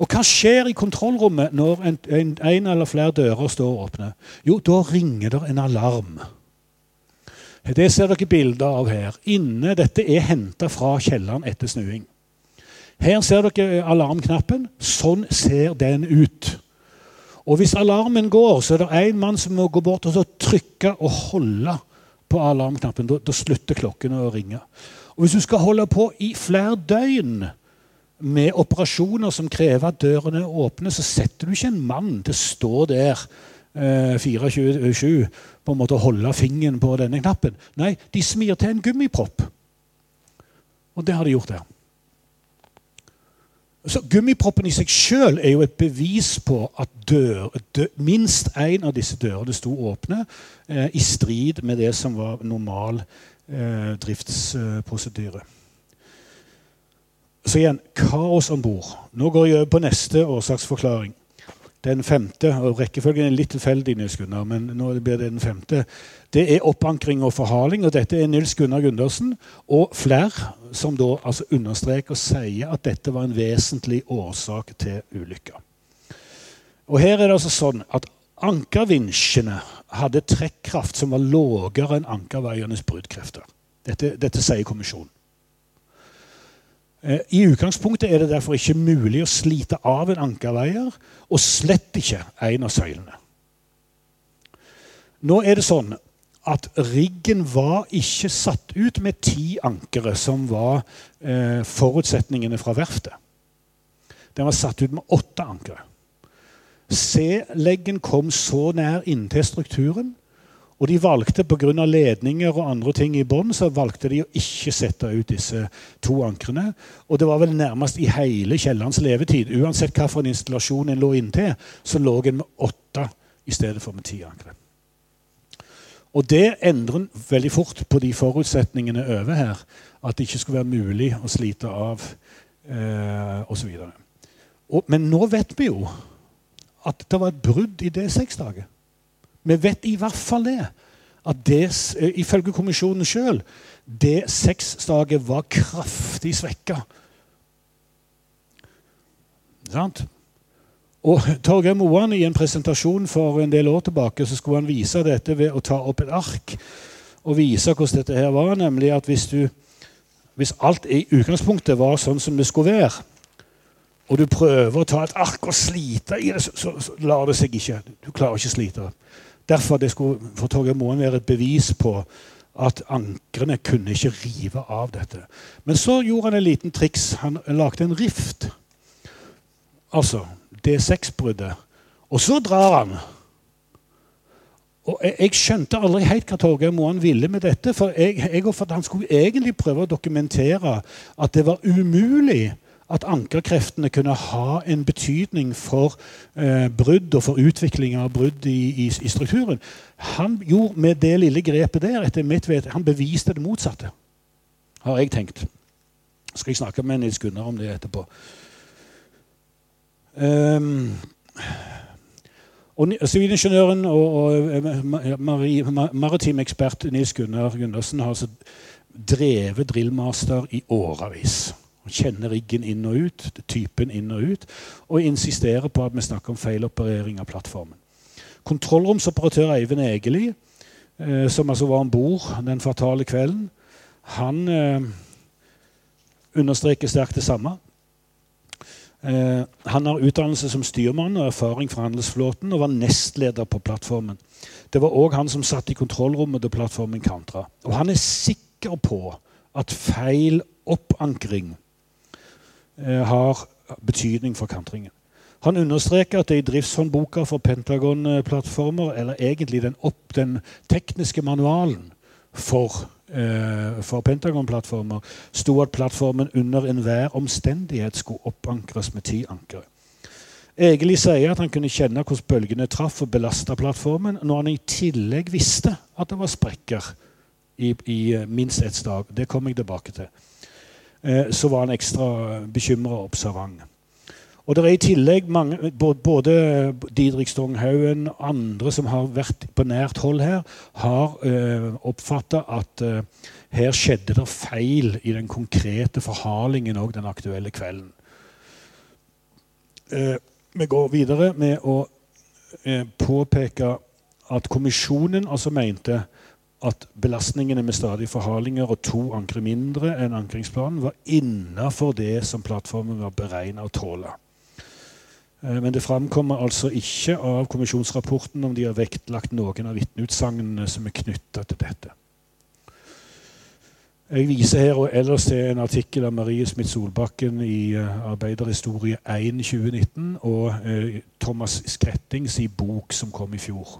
Og hva skjer i kontrollrommet når en, en, en eller flere dører står åpne? Jo, da ringer det en alarm. Det ser dere bilder av her. Inne, Dette er henta fra kjelleren etter snuing. Her ser dere alarmknappen. Sånn ser den ut. Og Hvis alarmen går, så er det en mann som må gå bort og trykke og holde på alarmknappen. Da, da slutter klokken å ringe. Og Hvis du skal holde på i flere døgn med operasjoner som krever at dørene er åpne, så setter du ikke en mann til å stå der eh, 24-7 på en måte holde fingeren på denne knappen. Nei, de smir til en gummipropp. Og det har de gjort der. Så Gummiproppen i seg sjøl er jo et bevis på at dør, dør, minst én av disse dørene sto åpne, eh, i strid med det som var normal eh, driftsprosedyre. Så igjen kaos om bord. Nå går jeg på neste årsaksforklaring. Den femte, og rekkefølgen er litt tilfeldig, Nils Gunnar, men nå blir det den femte. Det er oppankring og forhaling, og dette er Nils Gunnar Gundersen og flere som da altså understreker og sier at dette var en vesentlig årsak til ulykka. Og her er det altså sånn at Ankervinsjene hadde trekkraft som var lavere enn ankerveienes bruddkrefter. Dette, dette sier kommisjonen. Eh, I utgangspunktet er det derfor ikke mulig å slite av en ankerveier, og slett ikke en av søylene. Nå er det sånn at riggen var ikke satt ut med ti ankere, som var eh, forutsetningene fra verftet. Den var satt ut med åtte ankere. C-leggen kom så nær inntil strukturen og de valgte Pga. ledninger og andre ting i bånn så valgte de å ikke sette ut disse to ankrene. Og det var vel nærmest i hele kjellerens levetid. Uansett hvilken installasjon en lå inntil, så lå en med åtte i stedet for med ti ankre. Og det endrer en veldig fort på de forutsetningene over her. At det ikke skulle være mulig å slite av eh, osv. Men nå vet vi jo at det var et brudd i D6-daget. Vi vet i hvert fall det. At det, ifølge kommisjonen sjøl, det sexslaget var kraftig svekka. Sant? Og Torgeir Moan i en presentasjon for en del år tilbake så skulle han vise dette ved å ta opp et ark og vise hvordan dette her var. Nemlig at hvis, du, hvis alt i utgangspunktet var sånn som det skulle være, og du prøver å ta et ark og slite i det, så, så, så lar det seg ikke. Du klarer ikke å slite det. Derfor det skulle for Torgeir Moen være et bevis på at ankrene kunne ikke rive av dette. Men så gjorde han en liten triks. Han lagde en rift. Altså D6-bruddet. Og så drar han. Og jeg, jeg skjønte aldri helt hva Torgeir Moen ville med dette. For jeg, jeg han skulle egentlig prøve å dokumentere at det var umulig at ankerkreftene kunne ha en betydning for eh, brudd og for utvikling av brudd i, i, i, strukturen. Han gjorde med det lille grepet der etter mitt vet, han beviste det motsatte, har jeg tenkt. Skal jeg snakke med Nils Gunnar om det etterpå. Um, og Sivilingeniøren og, og eh, maritim ekspert Nils Gunnar Gundersen har altså drevet drillmaster i årevis. Han kjenner riggen inn og ut, typen inn og ut, og insisterer på at vi snakker om feiloperering av plattformen. Kontrollromsoperatør Eivind Egeli, eh, som altså var om bord den fatale kvelden, han eh, understreker sterkt det samme. Eh, han har utdannelse som styrmann og erfaring fra handelsflåten og var nestleder på plattformen. Det var òg han som satt i kontrollrommet da plattformen kantra. Og han er sikker på at feil oppankring har betydning for kantringen. Han understreker at det i driftshåndboka for Pentagon-plattformer, eller egentlig den, opp, den tekniske manualen for, eh, for Pentagon-plattformer, sto at plattformen under enhver omstendighet skulle oppankres med ti ankere. Egeli sier at han kunne kjenne hvordan bølgene traff og belasta plattformen, når han i tillegg visste at det var sprekker i, i eh, minst ett stag. Det kommer jeg tilbake til. Eh, så var han ekstra bekymra og observant. Og det er i tillegg mange, både Didrik Stonghaugen og andre som har vært på nært hold her, har eh, oppfatta at eh, her skjedde det feil i den konkrete forhalingen òg den aktuelle kvelden. Eh, vi går videre med å eh, påpeke at kommisjonen altså mente at belastningene med stadige forhalinger og to ankre mindre enn ankringsplanen var innafor det som plattformen var beregna å tåle. Eh, men det framkommer altså ikke av kommisjonsrapporten om de har vektlagt noen av vitneutsagnene som er knytta til dette. Jeg viser her og ellers til en artikkel av Marie Smith Solbakken i uh, Arbeiderhistorie 1 2019 og uh, Thomas Skrettings i bok som kom i fjor.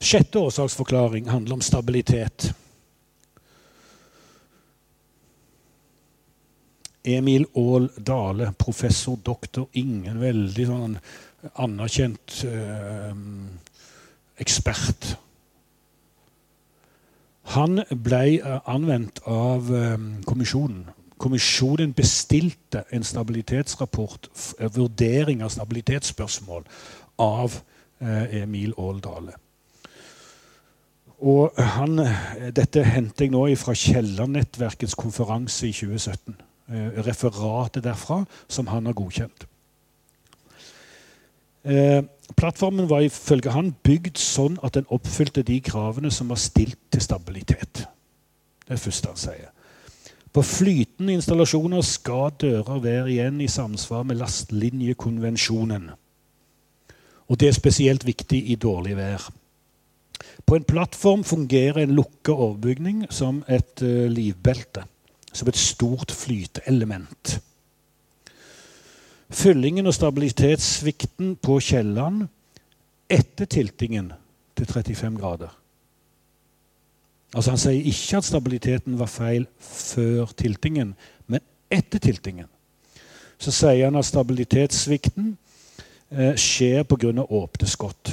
Sjette årsaksforklaring handler om stabilitet. Emil Aall Dale, professor, doktor, ingen veldig sånn anerkjent eh, ekspert. Han ble eh, anvendt av eh, kommisjonen. Kommisjonen bestilte en stabilitetsrapport, eh, vurdering av stabilitetsspørsmål, av eh, Emil Aall Dale. Og han, eh, dette henter jeg nå fra Kielland-nettverkets konferanse i 2017. Eh, referatet derfra som han har godkjent. Eh, plattformen var ifølge han bygd sånn at den oppfylte de kravene som var stilt til stabilitet. Det er første han sier. På flytende installasjoner skal dører være igjen i samsvar med lastlinjekonvensjonen. Og det er spesielt viktig i dårlig vær. På en plattform fungerer en lukka overbygning som et uh, livbelte som et stort flyteelement. Fyllingen og stabilitetssvikten på Kielland etter tiltingen til 35 grader. Altså Han sier ikke at stabiliteten var feil før tiltingen, men etter tiltingen. Så sier han at stabilitetssvikten eh, skjer pga. åpne skott.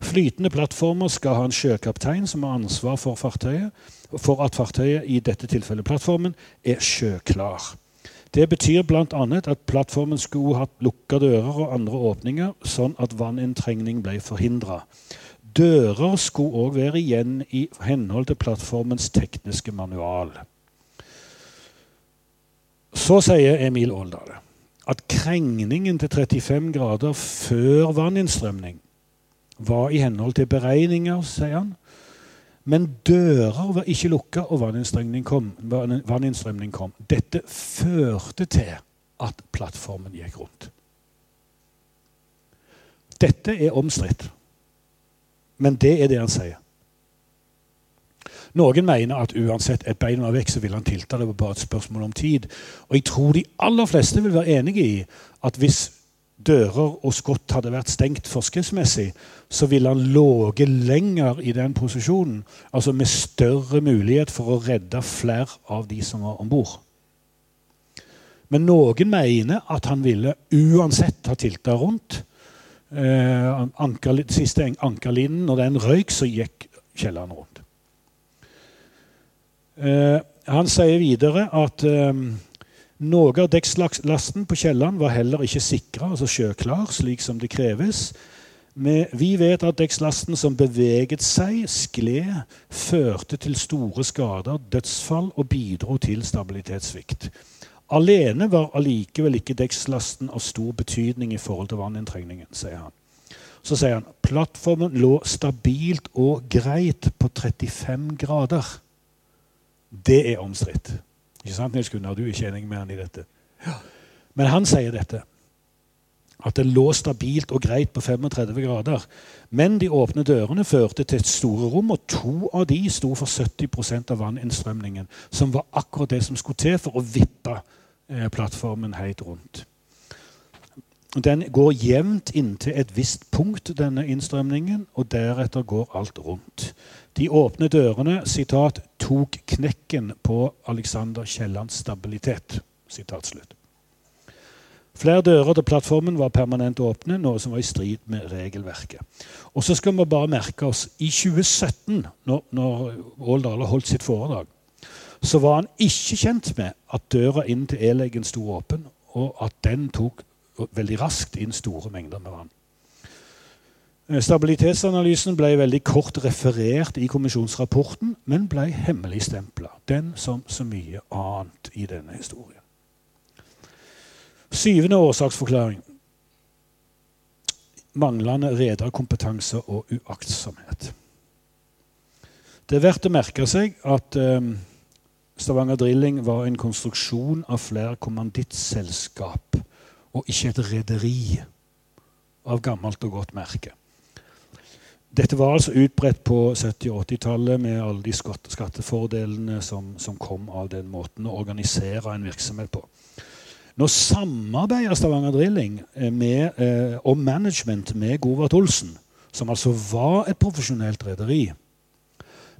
Flytende plattformer skal ha en sjøkaptein som har ansvar for fartøyet, for at fartøyet, i dette tilfellet plattformen, er sjøklar. Det betyr bl.a. at plattformen skulle hatt lukka dører og andre åpninger, sånn at vanninntrengning ble forhindra. Dører skulle òg være igjen i henhold til plattformens tekniske manual. Så sier Emil Åldal at krengningen til 35 grader før vanninnstrømning var i henhold til beregninger, sier han. Men dører var ikke lukka, og vanninnstrømning kom. vanninnstrømning kom. Dette førte til at plattformen gikk rundt. Dette er omstridt, men det er det han sier. Noen mener at uansett et bein var vekk, så ville han tilta. Det var bare et spørsmål om tid. Og jeg tror de aller fleste vil være enige i at hvis dører og skott hadde vært stengt forskriftsmessig, så ville han ligget lenger i den posisjonen, altså med større mulighet for å redde flere av de som var om bord. Men noen mener at han ville uansett ha tilta rundt. Eh, anker, siste ankerlinen, når den røyk, så gikk kjelleren rundt. Eh, han sier videre at eh, noe av dekkslasten på Kielland var heller ikke sikra, altså sjøklar, slik som det kreves. Vi vet at dekkslasten som beveget seg, skled, førte til store skader, dødsfall og bidro til stabilitetssvikt. Alene var allikevel ikke dekkslasten av stor betydning i forhold til vanninntrengningen, sier han. Så sier han plattformen lå stabilt og greit på 35 grader. Det er omstridt. Ikke sant, Nils Gunnar? Du er ikke enig med han i dette? Ja. Men han sier dette. At det lå stabilt og greit på 35 grader. Men de åpne dørene førte til et store rom, og to av de sto for 70% av vanninnstrømningen. Som var akkurat det som skulle til for å vippe eh, plattformen helt rundt. Den går jevnt inntil et visst punkt, denne innstrømningen, og deretter går alt rundt. De åpne dørene citat, 'tok knekken på Alexander Kiellands stabilitet'. Flere dører til plattformen var permanent åpne, noe som var i strid med regelverket. Og så skal vi bare merke oss i 2017, når, når Ål holdt sitt foredrag, så var han ikke kjent med at døra inn til e-legen sto åpen, og at den tok veldig raskt inn store mengder med vann. Eh, stabilitetsanalysen ble veldig kort referert i kommisjonsrapporten, men ble hemmeligstempla. Den som så mye annet i denne historien. Syvende årsaksforklaring. Manglende rederkompetanse og uaktsomhet. Det er verdt å merke seg at um, Stavanger Drilling var en konstruksjon av flere kommandittselskap og ikke et rederi av gammelt og godt merke. Dette var altså utbredt på 70- og 80-tallet med alle de skattefordelene som, som, kom av den måten å organisere en virksomhet på. Nå samarbeider Stavanger Drilling eh, med, eh, om management med Govert Olsen, som altså var et profesjonelt rederi.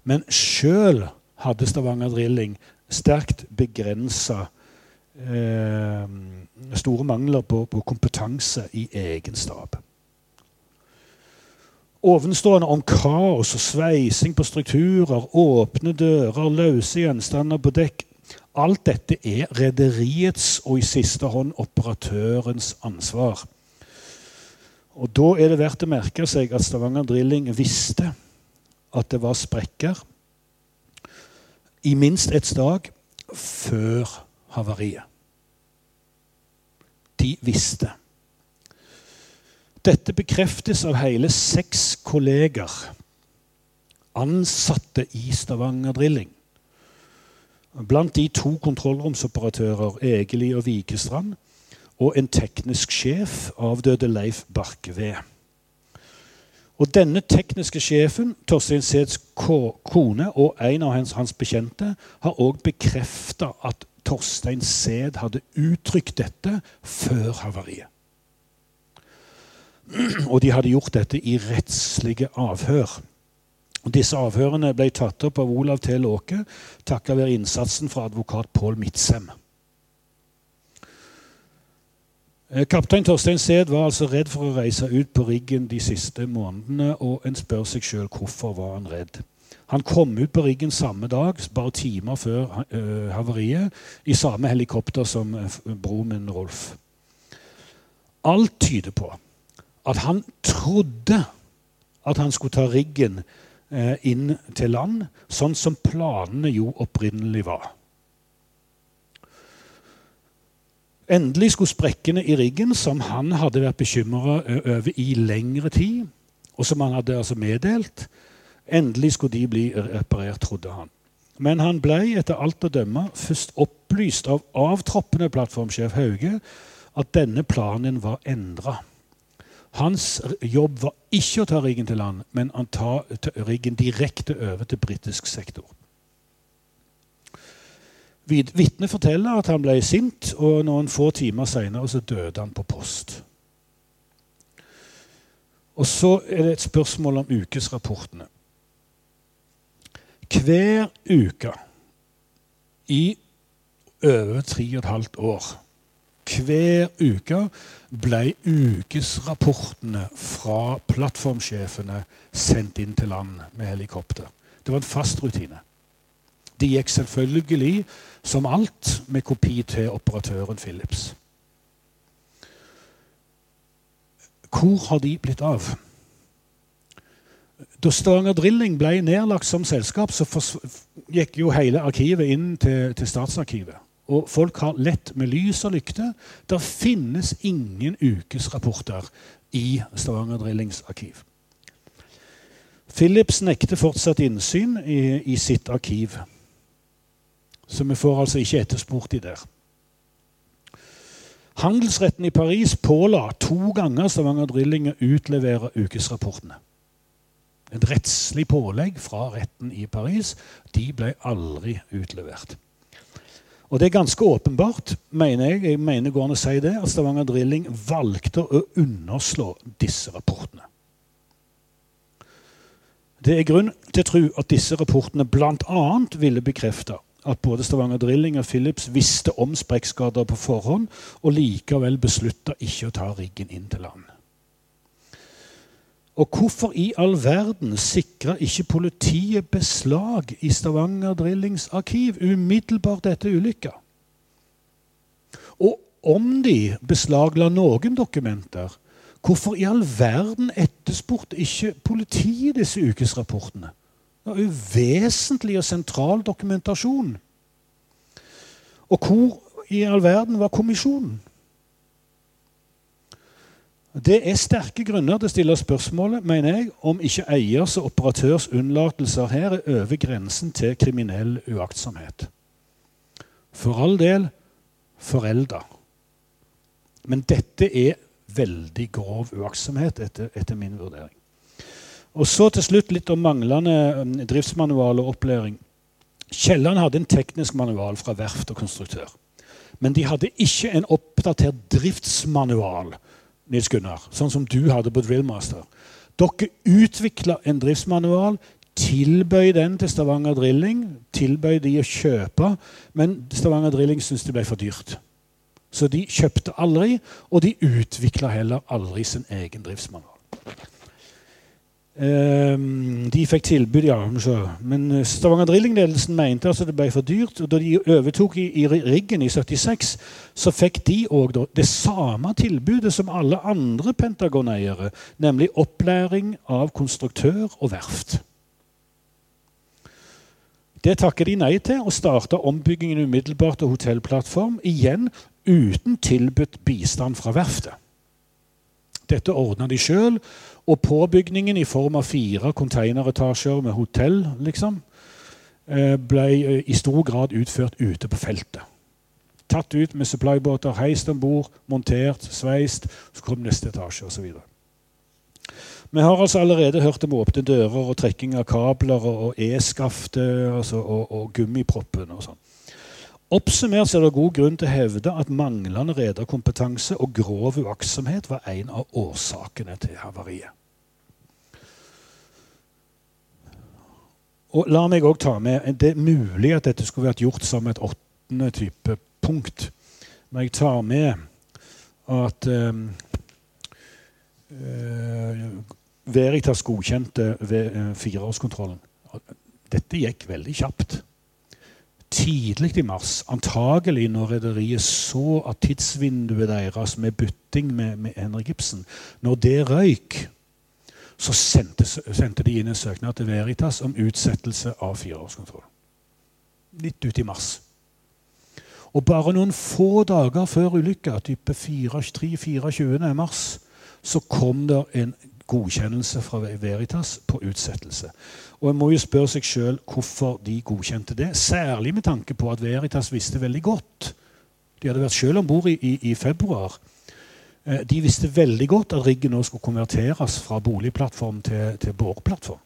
Men sjøl hadde Stavanger Drilling sterkt begrensa eh, store mangler på, på, kompetanse i egen stab. Ovenstående om kaos og sveising på strukturer, åpne dører, løse gjenstander på dekk Alt dette er rederiets og i siste hånd operatørens ansvar. Og Da er det verdt å merke seg at Stavanger Drilling visste at det var sprekker i minst ett dag før havariet. De visste. Dette bekreftes av hele seks kolleger ansatte i Stavanger Drilling. Blant de to kontrollromsoperatører, Egeli og Vikestrand, og en teknisk sjef, avdøde Leif Barkeved. Og denne tekniske sjefen, Torstein Seds kone og en av hans, hans bekjente, har òg bekrefta at Torstein Sæd hadde uttrykt dette før havariet. Og de hadde gjort dette i rettslige avhør. Disse avhørene ble tatt opp av Olav T. Låke takket være innsatsen fra advokat Pål Midtsem. Eh, kaptein Torstein Sæd var altså redd for å reise ut på riggen de siste månedene, og en spør seg sjøl hvorfor var han redd. Han kom ut på riggen samme dag, bare timer før uh, havariet, i samme helikopter som uh, broren min Rolf. Alt tyder på at han trodde at han skulle ta riggen uh, inn til land, sånn som planene jo opprinnelig var. Endelig skulle sprekkene i riggen, som han hadde vært bekymra over i lengre tid, og som han hadde altså meddelt, endelig skulle de bli reparert, trodde han. Men han ble etter alt å dømme først opplyst av avtroppende plattformsjef Hauge at denne planen var endra. Hans jobb var ikke å ta riggen til land, men å ta riggen direkte over til britisk sektor. Vitnet forteller at han ble sint, og noen få timer seinere døde han på post. Og så er det et spørsmål om ukesrapportene. Hver uke i over tre og et halvt år hver uke ble ukesrapportene fra plattformsjefene sendt inn til land med helikopter. Det var en fast rutine. De gikk selvfølgelig som alt med kopi til operatøren Philips. Hvor har de blitt av? Da Stavanger Drilling ble nedlagt som selskap, så gikk jo hele arkivet inn til, til Statsarkivet. Og folk har lett med lys og lykte. Det finnes ingen ukesrapporter i Stavanger Drillings arkiv. Philips nekter fortsatt innsyn i, i sitt arkiv. Så vi får altså ikke etterspurt de der. Handelsretten i Paris påla to ganger Stavanger Drilling å utlevere ukesrapportene. Et rettslig pålegg fra retten i Paris. De ble aldri utlevert. Og det er ganske åpenbart, mener jeg, jeg mener går an å si det, at Stavanger Drilling valgte å underslå disse rapportene. Det er grunn til å tro at disse rapportene bl.a. ville bekrefte at både Stavanger Drilling og Philips visste om sprekkskader på forhånd, og likevel beslutta ikke å ta riggen inn til land. Og hvorfor i all verden sikra ikke politiet beslag i Stavanger Drillings arkiv umiddelbart etter ulykka? Og om de beslagla noen dokumenter, hvorfor i all verden etterspurte ikke politiet disse ukesrapportene? Det var uvesentlig og sentral dokumentasjon. Og hvor i all verden var kommisjonen? Det er sterke grunner til å stille spørsmålet mener jeg, om ikke eiers og operatørs unnlatelser her er over grensen til kriminell uaktsomhet. For all del forelda. Men dette er veldig grov uaktsomhet, etter, etter min vurdering. Og så til slutt litt om manglende um, driftsmanual og opplæring. Kielland hadde en teknisk manual fra verft og konstruktør. Men de hadde ikke en oppdatert driftsmanual, Nils Gunnar, sånn som du hadde på Drillmaster. Dere utvikla en driftsmanual, tilbøy den til Stavanger Drilling. Tilbøy de å kjøpe, men Stavanger Drilling syntes det ble for dyrt. Så de kjøpte aldri, og de utvikla heller aldri sin egen driftsmanual. Ehm, de fikk tilbud, ja. Men eh, Stavanger Drilling-ledelsen mente altså det ble for dyrt. og Da de overtok i, i riggen i 76, så fikk de òg det samme tilbudet som alle andre Pentagon-eiere, nemlig opplæring av konstruktør og verft. Det takket de nei til, og starta ombyggingen umiddelbart av hotellplattform, igjen uten tilbudt bistand fra verftet. Dette ordna de sjøl, og påbygningen i form av fire containeretasjer med hotell liksom, eh, ble eh, i stor grad utført ute på feltet. Tatt ut med supplybåter, heist om bord, montert, sveist. Så kom neste etasje osv. Vi har altså allerede hørt om åpne dører og trekking av kabler og e-skaftet altså, og, og gummiproppen og sånn. Oppsummert er det god grunn til å hevde at manglende rederkompetanse og grov uaktsomhet var en av årsakene til havariet. Og la meg også ta med, Det er mulig at dette skulle vært gjort som et åttende type punkt. Men jeg tar med at um, Veritas godkjente ved uh, fireårskontrollen. Dette gikk veldig kjapt tidlig i mars, antagelig når rederiet så at tidsvinduet deres med bytting med, med Henrik Ibsen Når det røyk, så sendte, sendte, de inn en søknad til Veritas om utsettelse av fireårskontroll. Litt ut i mars. Og bare noen få dager før ulykka, type 3-24. mars, så kom det en godkjennelse fra Veritas på utsettelse. Og en må jo spørre seg sjøl hvorfor de godkjente det. Særlig med tanke på at Veritas visste veldig godt De hadde vært sjøl om bord i, i, i, februar. Eh, de visste veldig godt at riggen nå skulle konverteres fra boligplattform til, til båreplattform.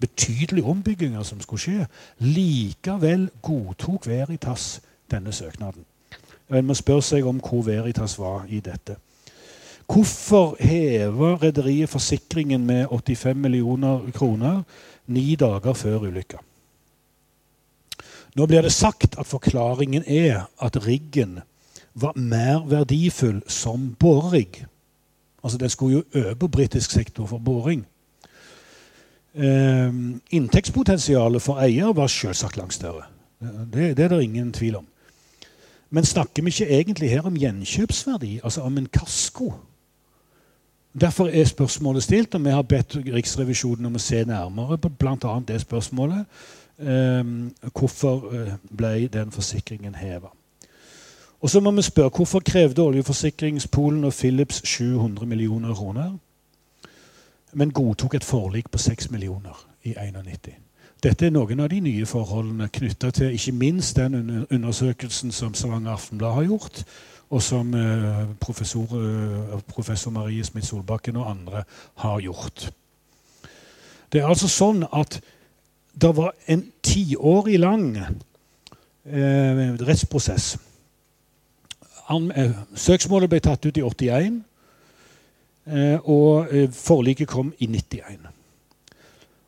Betydelige ombygginger som skulle skje. Likevel godtok Veritas denne søknaden. En må spørre seg om hvor Veritas var i dette. Hvorfor hever rederiet forsikringen med 85 millioner kroner ni dager før ulykka? Nå blir det sagt at forklaringen er at riggen var mer verdifull som borerigg. Altså Den skulle jo over britisk sektor for boring. Eh, inntektspotensialet for eier var selvsagt langt større. Det, det er det ingen tvil om. Men snakker vi ikke egentlig her om gjenkjøpsverdi, altså om en kasko? Derfor er spørsmålet stilt, og vi har bedt Riksrevisjonen om å se nærmere på bl.a. det spørsmålet. Um, hvorfor eh, ble den forsikringen heva? Og så må vi spørre hvorfor krevde oljeforsikringspolen og Philips 700 millioner kroner, men godtok et forlik på 6 millioner i 1991? Dette er noen av de nye forholdene knytta til ikke minst den undersøkelsen som Stavanger Aftenblad har gjort, og som eh, professor, eh, professor Marie Smith Solbakken og andre har gjort. Det er altså sånn at det var en tiårig lang eh, rettsprosess. Eh, søksmålet ble tatt ut i 81, eh, og forliket kom i 91.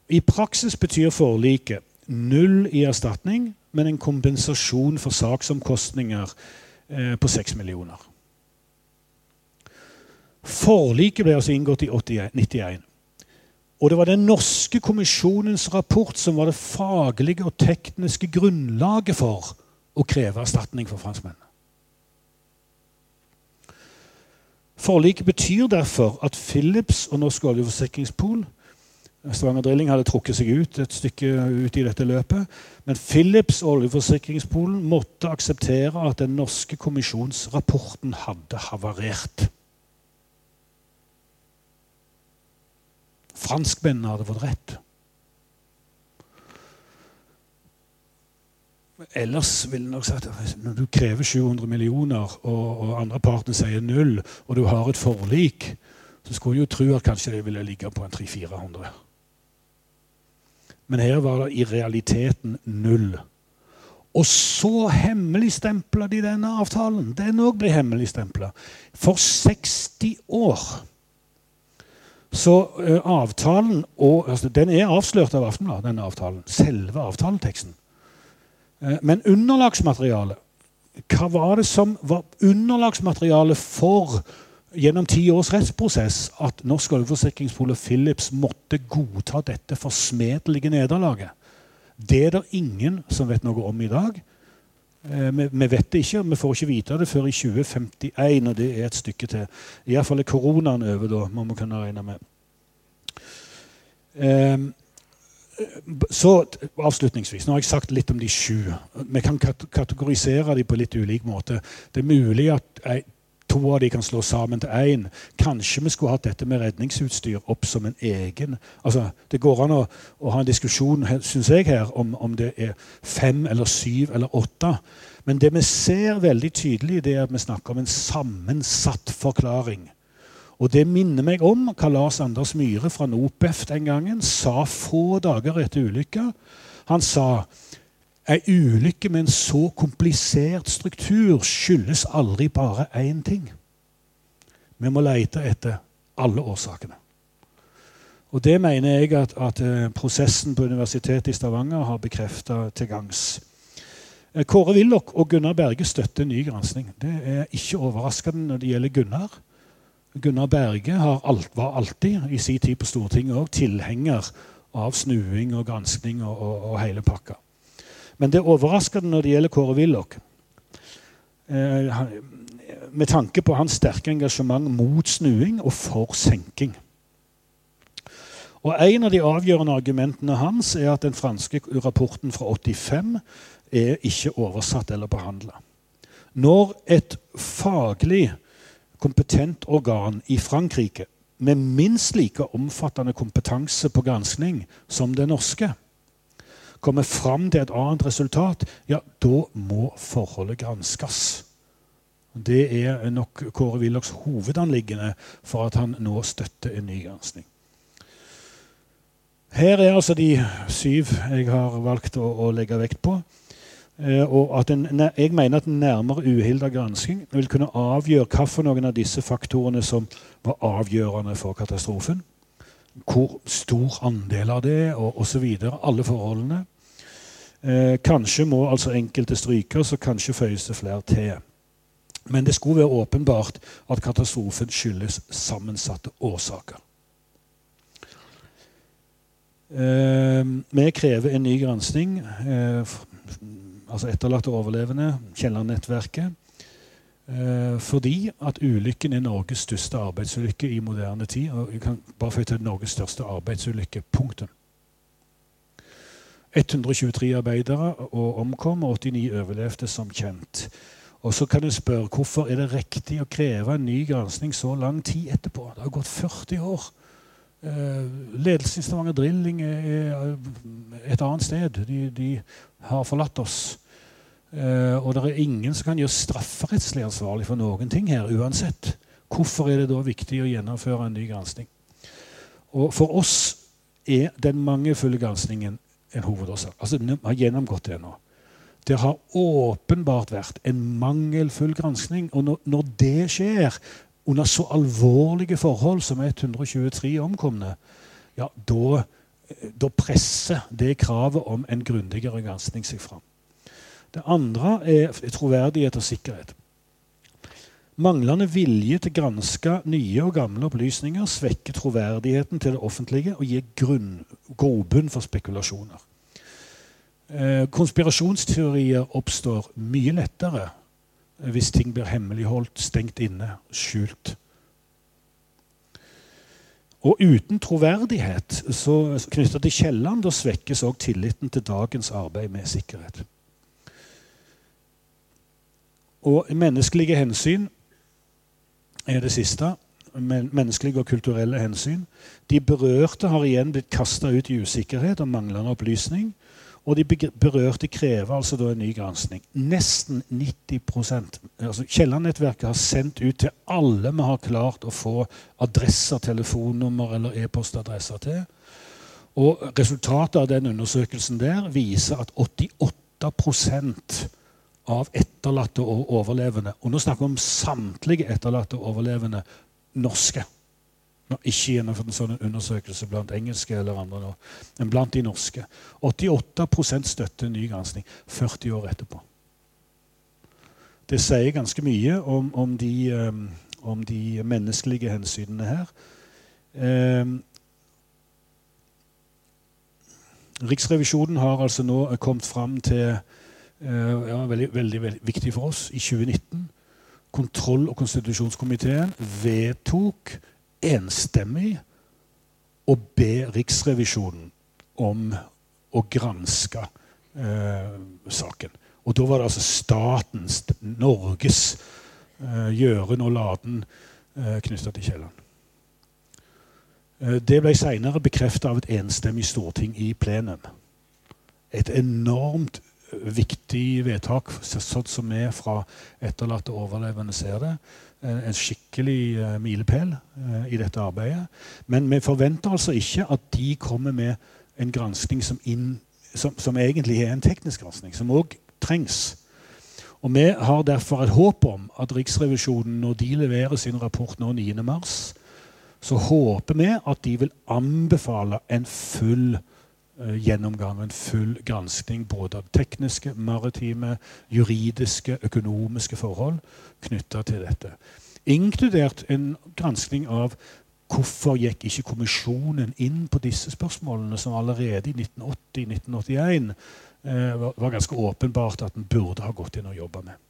I praksis betyr forliket null i erstatning, men en kompensasjon for saksomkostninger på 6 millioner. Forliket ble altså inngått i 1991. Og det var den norske kommisjonens rapport som var det faglige og tekniske grunnlaget for å kreve erstatning for franskmennene. Forliket betyr derfor at Philips og Norsk oljeforsikringspol Stavanger Drilling hadde trukket seg ut et stykke ut i dette løpet. Men Philips oljeforsikringspolen måtte akseptere at den norske kommisjonsrapporten hadde havarert. Franskmennene hadde fått rett. Ellers ville jeg nok sagt at når du krever 700 millioner, og, og andre parten sier null, og du har et forlik, så skulle du jo tro at kanskje det ville ligge på en 300-400. Men her var det i realiteten null. Og så hemmeligstempla de denne avtalen. Den òg ble hemmeligstempla. For 60 år. Så uh, avtalen og, altså, Den er avslørt av Aftenbladet, denne avtalen. Selve avtaleteksten. Men underlagsmaterialet Hva var det som var underlagsmaterialet for gjennom ti års rettsprosess at Norsk oljeforsikringspol og Philips måtte godta dette forsmedelige nederlaget. Det er det ingen som vet noe om i dag. Eh, vi, vet det ikke, vi får ikke vite det før i 2051, og det er et stykke til. Iallfall er koronaen over da, må vi kunne regne med. Eh, så avslutningsvis, Nå har jeg sagt litt om de sju. Vi kan kategorisere dem på litt ulik måte. Det er mulig at to av de kan slås sammen til én. Kanskje vi skulle hatt dette med redningsutstyr opp som en egen altså, Det går an å, å ha en diskusjon synes jeg her, om, om, det er fem eller syv eller åtte. Men det vi ser veldig tydelig, det er at vi snakker om en sammensatt forklaring. Og det minner meg om hva Lars Anders Myhre fra NOPEF den gangen sa få dager etter ulykka. Han sa Ei ulykke med en så komplisert struktur skyldes aldri bare én ting. Vi må lete etter alle årsakene. Og Det mener jeg at, at eh, prosessen på Universitetet i Stavanger har bekrefta til gangs. Eh, Kåre Willoch og Gunnar Berge støtter ny gransking. Det er ikke overraskende når det gjelder Gunnar. Gunnar Berge alt, var alltid i sin tid på Stortinget også, tilhenger av snuing og granskning og, og, og hele pakka. Men det overrasker det når det gjelder Kåre Willoch. Eh, med tanke på hans sterke engasjement mot snuing og for senking. Og En av de avgjørende argumentene hans er at den franske rapporten fra 85 er ikke oversatt eller behandla. Når et faglig kompetent organ i Frankrike med minst like omfattende kompetanse på granskning som det norske kommer fram til et annet resultat, ja, da må forholdet granskes. Det er nok Kåre Willochs hovedanliggende for at han nå støtter en ny gransking. Her er altså de syv jeg har valgt å, å legge vekt på. Eh, og at en, jeg mener at en nærmere uhilda gransking vil kunne avgjøre hvilke av disse faktorene som var avgjørende for katastrofen hvor stor andel av det, og osv. Alle forholdene. Eh, kanskje må altså enkelte strykes, og kanskje føyes det flere til. Men det skulle være åpenbart at katastrofen skyldes sammensatte årsaker. Eh, vi krever en ny gransking, eh, altså etterlatte overlevende, Kielland-nettverket. Eh, fordi at ulykken er Norges største arbeidsulykke i moderne tid. og vi kan bare få til Norges største arbeidsulykke. Punktum. 123 arbeidere og omkom, og 89 overlevde som kjent. Og så kan du spørre hvorfor er det riktig å kreve en ny gransking så lang tid etterpå. Det har gått 40 år. Eh, ledelsen i Stavanger Drilling er et annet sted. De, de har forlatt oss. Eh, og det er ingen som kan gjøre strafferettslig ansvarlig for noen ting her uansett. Hvorfor er det da viktig å gjennomføre en ny gransking? Og for oss er den mangelfulle granskingen en hovedårsak. Altså, Vi har gjennomgått det nå. Det har åpenbart vært en mangelfull granskning. Og når, når det skjer under så alvorlige forhold som 123 omkomne, ja, da, da presser det kravet om en grundigere granskning seg fram. Det andre er troverdighet og sikkerhet. Manglende vilje til å granske nye og gamle opplysninger svekker troverdigheten til det offentlige og gir grobunn for spekulasjoner. Eh, konspirasjonsteorier oppstår mye lettere hvis ting blir hemmeligholdt, stengt inne, skjult. Og uten troverdighet knytta til Kielland svekkes òg tilliten til dagens arbeid med sikkerhet. Og menneskelige hensyn er det siste. Menneskelige og kulturelle hensyn. De berørte har igjen blitt kasta ut i usikkerhet og manglende opplysning. Og de berørte krever altså da en ny gransking. Nesten 90 altså Kielland-nettverket har sendt ut til alle vi har klart å få adresser, telefonnummer eller e-postadresser til. Og resultatet av den undersøkelsen der viser at 88 av etterlatte og overlevende Og nå snakker vi om samtlige etterlatte og overlevende norske. Nå, ikke gjennomført en sånn undersøkelse blant engelske eller andre nå, men blant de norske. 88 støtter ny gransking 40 år etterpå. Det sier ganske mye om, om, de, um, om de, menneskelige hensynene her. Um, Riksrevisjonen har altså nå kommet fram til ja, veldig, veldig, veldig viktig for oss i 2019. Kontroll- og konstitusjonskomiteen vedtok enstemmig å be Riksrevisjonen om å granske eh, saken. Og da var det altså statens, Norges, eh, gjøren og laden eh, knytta til Kielland. Eh, det ble senere bekrefta av et enstemmig storting i plenum. Et enormt viktig vedtak, sånn som vi fra etterlatte overlevende ser det. En skikkelig uh, milepæl uh, i dette arbeidet. Men vi forventer altså ikke at de kommer med en granskning som, inn, som, som egentlig er en teknisk granskning, som òg trengs. Og Vi har derfor et håp om at Riksrevisjonen, når de leverer sin rapport nå 9.3, så håper vi at de vil anbefale en full gransking Eh, gjennomgang, en full granskning både av tekniske, maritime, juridiske, økonomiske forhold knytta til dette. Inkludert en granskning av hvorfor gikk ikke kommisjonen inn på disse spørsmålene, som allerede i 1980-1981 eh, var ganske åpenbart at en burde ha gått inn og jobba med.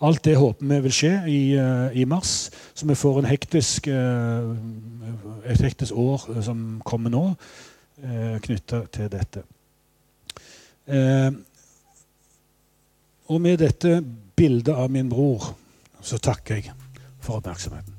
Alt det håper vi vil skje i, uh, i mars, så vi får hektisk, uh, et hektisk år som kommer nå eh, knytta til dette. Eh, og med dette bildet av min bror så takker jeg for oppmerksomheten.